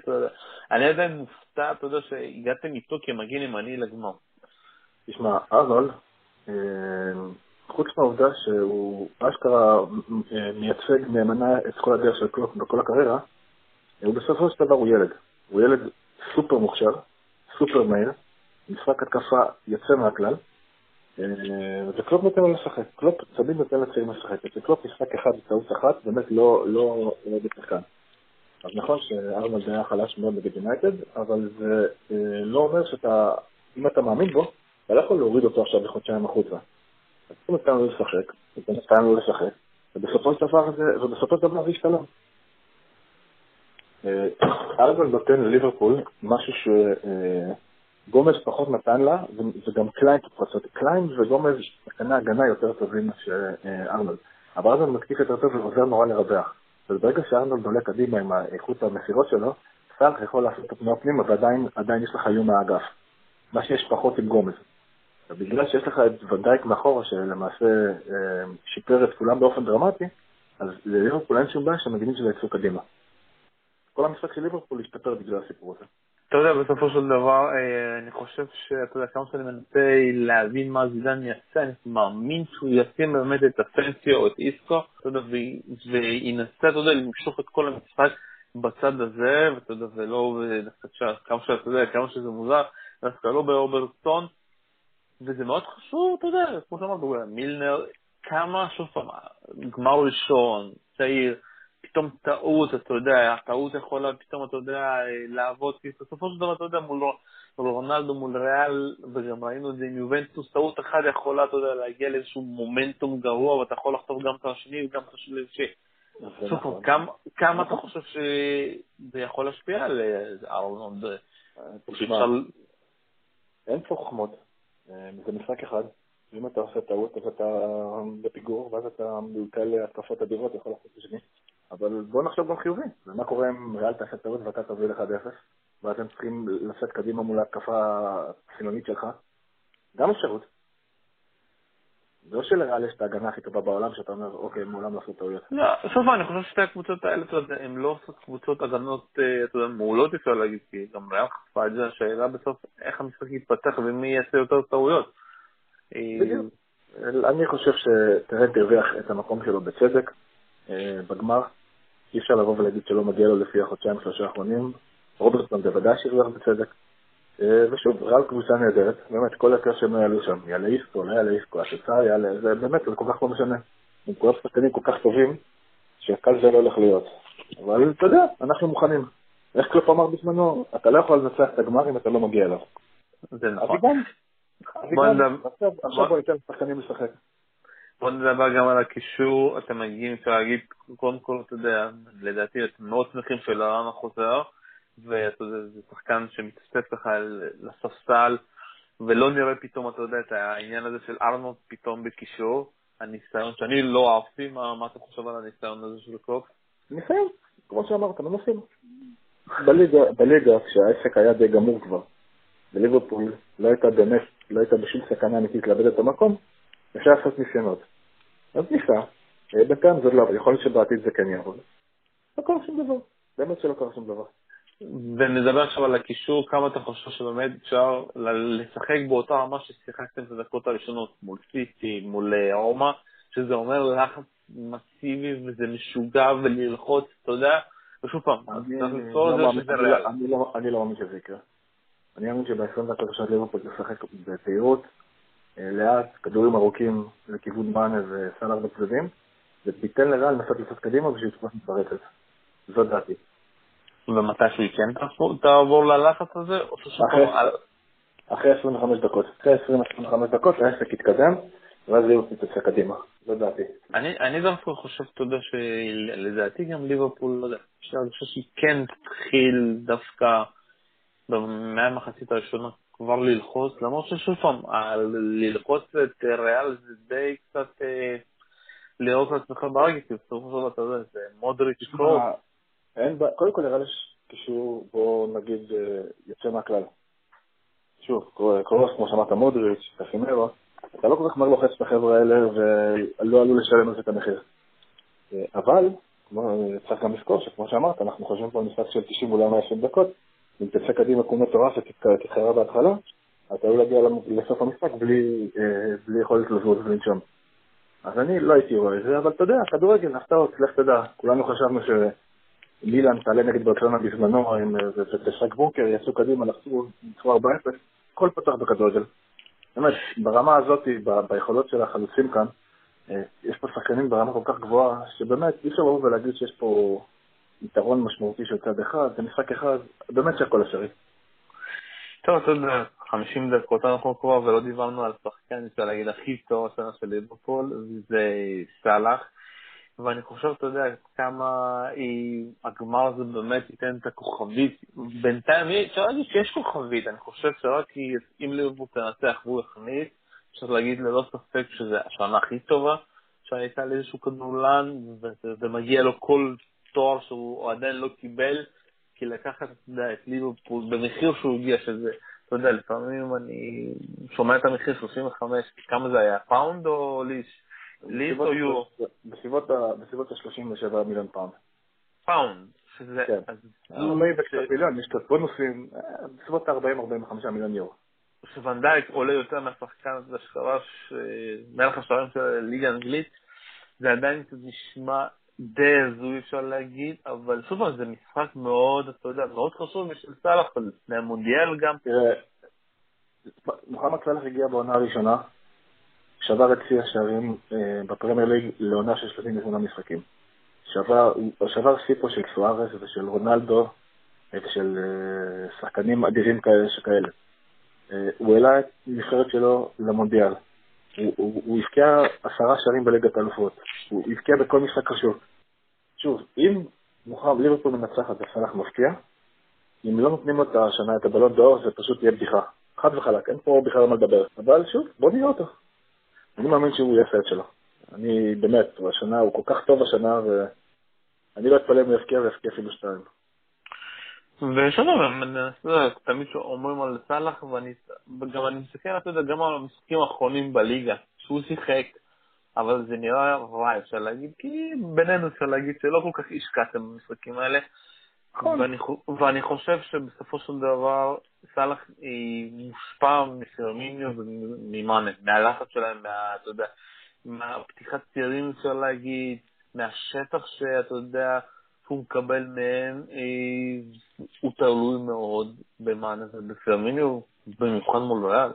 אני עדיין מופתע, אתה יודע, שהגעתם איתו כמגן ימני לגמר. תשמע, ארנולד, חוץ מהעובדה שהוא אשכרה מייצג נאמנה את כל הדרך של קלופ בכל הקריירה, הוא בסופו של דבר הוא ילד. הוא ילד סופר מוכשר, סופר מהיר, משחק התקפה יוצא מהכלל, וקלופ נותן לו לשחק. קלופ תמיד נותן לצעירים לשחק. אצל קלופ משחק אחד טעות אחת, באמת לא, לא, לא בשחקן. אז נכון שארנולד היה חלש מאוד נגד יונייטד, אבל זה לא אומר שאתה, אם אתה מאמין בו, אתה לא יכול להוריד אותו עכשיו בחודשיים החוצה. אז הוא נתן לו לשחק, הוא נתן לו לשחק, ובסופו של דבר זה, ובסופו של דבר זה השתלם. ארנולד נותן לליברפול משהו שגומז פחות נתן לה, וגם קליין בהתפרצות. קליין וגומז שחקני הגנה יותר טובים מאשר ארנולד. אבל ארנולד מתקיף יותר טוב ועוזר נורא לרווח. וברגע שארנולד עולה קדימה עם איכות המסירות שלו, סאלח יכול לעשות את התנועה פנימה ועדיין יש לך איום מהאגף. מה שיש פחות עם גומז. ובגלל שיש לך את ונדייק מאחורה, שלמעשה אה, שיפר את כולם באופן דרמטי, אז לליברפול אין שום בעיה שהמגינים שלו יצאו קדימה. כל המשחק של ליברפול השתפר בגלל הסיפור הזה. אתה יודע, בסופו של דבר, אה, אני חושב שאתה יודע, כמה שאני מנסה להבין מה זידן יעשה, אני מאמין שהוא ישים באמת את הפנסיה או את איסקו, אתה יודע, וינסה, אתה יודע, למשוך את כל המשחק בצד הזה, ואתה יודע, ולא, כמה שאתה יודע, כמה שזה מוזר, דווקא לא ברוברטסון, וזה מאוד חשוב, אתה יודע, כמו שאמרת, מילנר, כמה, שוב פעם, גמר ראשון, צעיר, פתאום טעות, אתה יודע, הטעות יכולה פתאום, אתה יודע, לעבוד, כי בסופו של דבר, אתה יודע, מול רונלדו, מול ריאל, וגם ראינו את זה עם יובנטוס, טעות אחת יכולה, אתה יודע, להגיע לאיזשהו מומנטום גרוע, ואתה יכול לחטוף גם את השני וגם את השלישי. פעם, נכון. כמה אתה חושב שזה יכול להשפיע על ארלונד? אין פה חוכמות. אה, זה משחק אחד. אם אתה עושה טעות, אז אתה בפיגור, ואז אתה מלכה להתקפות אדירות, יכול לעשות את השני. אבל בוא נחשוב גם חיובי. ומה קורה אם ריאל תעשה טעות ואתה תוביל 1-0, ואז הם צריכים לשאת קדימה מול ההתקפה החילונית שלך? גם אפשרות. זה לא שלריאל יש את ההגנה הכי טובה בעולם, שאתה אומר, אוקיי, מעולם לא עשו טעויות. לא, סוף אני חושב ששתי הקבוצות האלה, אתה יודע, הן לא עושות קבוצות הגנות, אה, אתה יודע, מעולות אפשר להגיד, כי גם ריאל חשפה את זה, השאלה בסוף איך המשחק יתפתח ומי יעשה יותר טעויות. בדיוק. אני חושב שטרנט הרוויח את המקום שלו בצדק אה, בגמר. אי אפשר לבוא ולהגיד שלא מגיע לו לפי החודשיים שלושה האחרונים. רוברטסון בוודאי שהרוויח בצדק. אה, ושוב, ריאל קבוצה נהדרת, באמת, כל הקר שהם יעלו שם, יעלה איסקו, לא יעלה איסקו, התוצאה יעלה, זה באמת, זה כל כך לא משנה. הם כולם שחקנים כל כך טובים, שקל זה לא הולך להיות. אבל אתה יודע, אנחנו מוכנים. איך קלופ אמר בזמנו, אתה לא יכול לנצח את הגמר אם אתה לא מגיע אליו. זה נכון. עכשיו בוא ניתן לשחקנים לשחק. בוא נדבר גם על הקישור, אתם מגיעים, אפשר להגיד, קודם כל, אתה יודע, לדעתי אתם מאוד שמחים שלרן חוזר, ואתה יודע, זה שחקן שמתאסף לך לספסל, ולא נראה פתאום, אתה יודע, את העניין הזה של ארנולד פתאום בקישור, הניסיון שאני לא אהבתי, מה, מה אתה חושב על הניסיון הזה של קלופ? ניסיון, כמו שאמרת, מנסים. בליגה, בליגה, כשהעסק היה די גמור כבר, בליברפול לא הייתה באמת, לא הייתה בשום סכנה אמיתית לאבד את המקום, אפשר לעשות ניסיונות. אז ניסה, אה, בינתיים זה לא, אבל יכול להיות שבעתיד זה כן יעבוד. לא קרה שום דבר, באמת שלא קרה שום דבר. ונדבר עכשיו על הקישור, כמה אתה חושב שבאמת אפשר לשחק באותה רמה ששיחקתם את הדקות הראשונות מול סיטי, מול אה, רומא, שזה אומר לחץ מסיבי וזה משוגע וללחוץ, אתה יודע, ושוב פעם, זה שזה ריאל. אני לא מאמין שזה יקרה. אני מאמין שב-20 דקות ראשונות ליברפול תשחק בפעילות, אה, לאט, כדורים ארוכים לכיוון מאנה וסלאר בצדדים, ותיתן לרע לנסות לצאת קדימה בשביל לתפוס מתפרצת. זו דעתי. ומתי שהיא כן תעבור ללחץ הזה, אחרי 25 דקות. אחרי 25 דקות העסק יתקדם, ואז ליברפול תצא קדימה. זו דעתי. אני דווקא חושב, אתה יודע, שלדעתי גם ליברפול, לא יודע, אני חושב שהיא כן תתחיל דווקא מהמחצית הראשונה כבר ללחוץ, למרות ששוב פעם, ללחוץ את ריאל זה די קצת אה, לראות את עצמך ברגע, כי בסופו של דבר אתה יודע, זה מודריץ' קרוב. קודם כל נראה לי קישור, בוא נגיד, אה, יוצא מהכלל. שוב, קרוס, כמו שאמרת, מודריץ', קפימרו, אתה לא כל כך מהר לוחץ את החבר'ה האלה ולא עלול לשלם על זה את המחיר. אבל, צריך גם לזכור שכמו שאמרת, אנחנו חושבים פה על משחק של 90 אולי 120 דקות, אם תצא קדימה כמו מטורף ותתחרה בהתחלה, אתה עלול להגיע לסוף המשחק בלי, בלי יכולת לזוז ולנשום. אז אני לא הייתי רואה את זה, אבל אתה יודע, כדורגל, הפתעות, לך תדע. כולנו חשבנו שמילאן תעלה נגד ברצלונה בזמנו, ותשחק בונקר, יצאו קדימה, לחצו, ניצחו 4-0, הכל פתח בכדורגל. באמת, ברמה הזאת, ביכולות של החלוצים כאן, אה, יש פה שחקנים ברמה כל כך גבוהה, שבאמת אי אפשר לבוא ולהגיד שיש פה יתרון משמעותי של צד אחד, זה משחק אחד, באמת שהכל אפשרי. טוב, אתה יודע, 50 דקות אנחנו כבר, ולא דיברנו על שחקן, אני רוצה להגיד, הכי טוב השנה של ליברפול, זה סאלח. ואני חושב, אתה יודע, כמה היא, הגמר הזה באמת ייתן את הכוכבית. בינתיים, אפשר להגיד שיש כוכבית, אני חושב שרק אם ליברפול תנצח והוא יכניס, אפשר להגיד ללא ספק שזו השנה הכי טובה שהייתה לאיזשהו כדורלן, וזה מגיע לו כל תואר שהוא עדיין לא קיבל, כי לקחת, אתה יודע, את ליברפול במחיר שהוא הגיע, שזה, אתה יודע, לפעמים אני שומע את המחיר 35, כמה זה היה, פאונד או ליש? ליש או יורו? בסביבות ה-37 מיליון פאונד. פאונד, שזה... כן. לא וקצת מיליון, יש קצת בונוסים, אה, בסביבות ה-40-45 מיליון יורו. שוונדייק עולה יותר מהשחקן הזה שכבש מלך השערים של הליגה האנגלית, זה עדיין נשמע די הזוי אפשר להגיד, אבל שוב פעם זה משחק מאוד, אתה יודע, מאוד חשוב בשביל סאלח, לפני המונדיאל גם. תראה, מוחמד סאלח הגיע בעונה הראשונה, שבר את שיא השערים אה, בפרמייר ליג לעונה של 38 משחקים. שבר, פה של סוארס ושל רונלדו אה, ושל אה, שחקנים אדירים כאלה שכאלה. הוא העלה את הנבחרת שלו למונדיאל. הוא, הוא, הוא הבקיע עשרה שערים בליגת האלופות. הוא הבקיע בכל משחק חשוב. שוב, אם מוכר ליברפול מנצחת וסלאח מפקיע, אם לא נותנים לו את השנה את הבלון דור, זה פשוט יהיה בדיחה. חד וחלק, אין פה בכלל מה לדבר. אבל שוב, בוא נראה אותו. אני מאמין שהוא יעשה את שלו. אני באמת, השנה, הוא כל כך טוב השנה, ואני לא אתפלא אם הוא יפקיע ויפקיע אפילו שתיים. ושלא, תמיד אומרים על סאלח, וגם אני מסתכל, אתה יודע, גם על המשחקים האחרונים בליגה, שהוא שיחק, אבל זה נראה רע, אפשר להגיד, כי בינינו אפשר להגיד שלא כל כך השקעתם במשחקים האלה. נכון. ואני, ואני חושב שבסופו של דבר סאלח מושפע מפרמיניו וממאנה, מהלחץ שלהם, מה, אתה יודע, מהפתיחת צירים אפשר להגיד, מהשטח שאתה יודע, שהוא מקבל מהם, אה, הוא תלוי מאוד במאנה ובפרמיניו, במיוחד מול ריאל.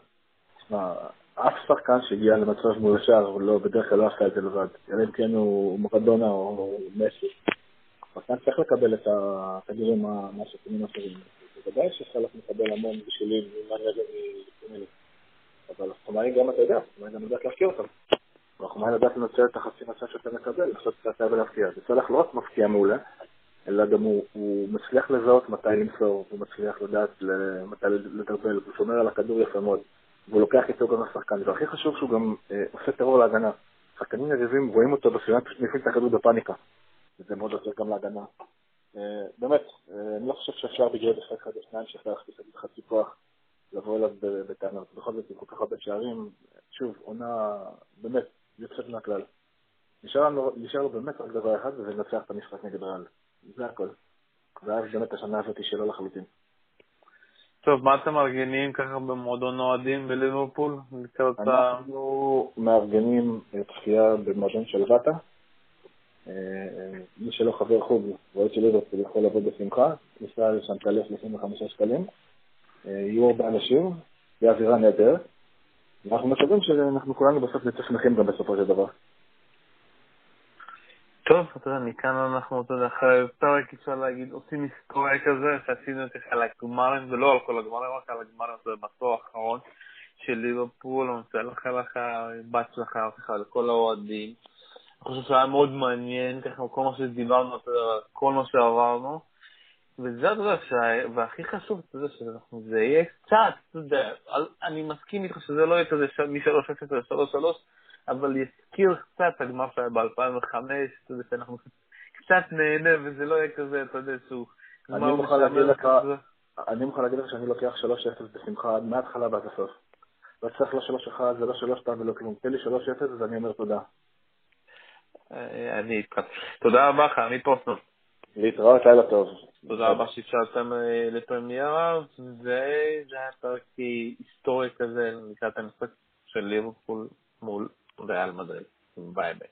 אף שחקן שהגיע למצב מול השאר, הוא לא, בדרך כלל לא עשה את זה לבד. אלא אם כן הוא מרדונה או מסי. שחקן צריך לקבל את הכדורים מהשחקנים האחרים. בוודאי שסלח מקבל המון בשבילים ממאניה ומפרמיניו. אבל החומרים גם אתה יודע, החומרים גם יודעת להפקיע אותם. והחומרים יודעת לנצל את החצי מצב שאתה מקבל, לעשות את זה ולהפקיע. וסלח לא רק מפקיע מעולה, אלא גם הוא, הוא מצליח לזהות מתי למסור, הוא מצליח לדעת מתי לדרבל, הוא שומר על הכדור יפה מאוד, והוא לוקח איתו גם לשחקן, והכי חשוב שהוא גם אה, עושה טרור להגנה. שחקנים יריבים רואים אותו בסביבה, פשוט מפעיל את הכדור בפאניקה, וזה מאוד עוזר גם להגנה. אה, באמת, אה, אני לא חושב שאפשר בגלל אחד אחד או שניים שאפשר להכניס את חצי כוח לבוא אליו בטענות. בכל זאת, עם כל כך הרבה שערים, שוב, עונה באמת יוצאת מהכלל. נשאר לנו, נשאר לו באמת רק דבר אחד, וזה לנצח את המשחק נגד ריאל. זה הכל. ואז באמת השנה הזאת היא שלו לחלוטין. טוב, מה אתם מארגנים ככה במועדון אוהדים בליברפול? אנחנו מארגנים צפייה במועדון של ואטה. אה, מי שלא חבר חוג ואוהד של ליברפול יכול לבוא בשמחה, כניסה לשם תעלה 35 שקלים. אה, יהיו הרבה אנשים, יהיה אווירה נהדרת. ואנחנו מקווים שאנחנו כולנו בסוף נצא שמחים גם בסופו של דבר. טוב, אתה יודע, מכאן אנחנו, אתה יודע, אחרי פרק אפשר להגיד, עושים היסטוריה כזה, שעשינו את זה על הגמרים, ולא על כל הגמרים, רק על הגמרים, זה בעשור האחרון של ליברפול, אני רוצה לאחל לך בהצלחה, לך לכל האוהדים. אני חושב שהיה מאוד מעניין, ככה, כל מה שדיברנו, כל מה שעברנו. וזה הדבר שהכי חשוב, אתה יודע, זה יהיה קצת, אתה יודע, אני מסכים איתך שזה לא יהיה כזה מ-3-0 ל-3-3, אבל יזכיר קצת את הגמר שהיה ב-2005, אתה יודע, שאנחנו קצת נהנה, וזה לא יהיה כזה, אתה יודע, שהוא... אני מוכן להגיד לך, אני מוכן להגיד לך שאני לוקח 3-0 בשמחה, מההתחלה ועד הסוף. לא צריך לא 3-1 זה לא 3-2 ולא כלום. תן לי 3-0 אז אני אומר תודה. אה, אני איתך. תודה רבה לך, עמית פרוסנר. להתראות, לילה טוב. תודה נכון. רבה שאפשרתם אה, לפרמיירה, וזה היה פרק אה, היסטורי כזה לקראת המשחק של ליברפול מול ריאל מדריד. ביי ביי.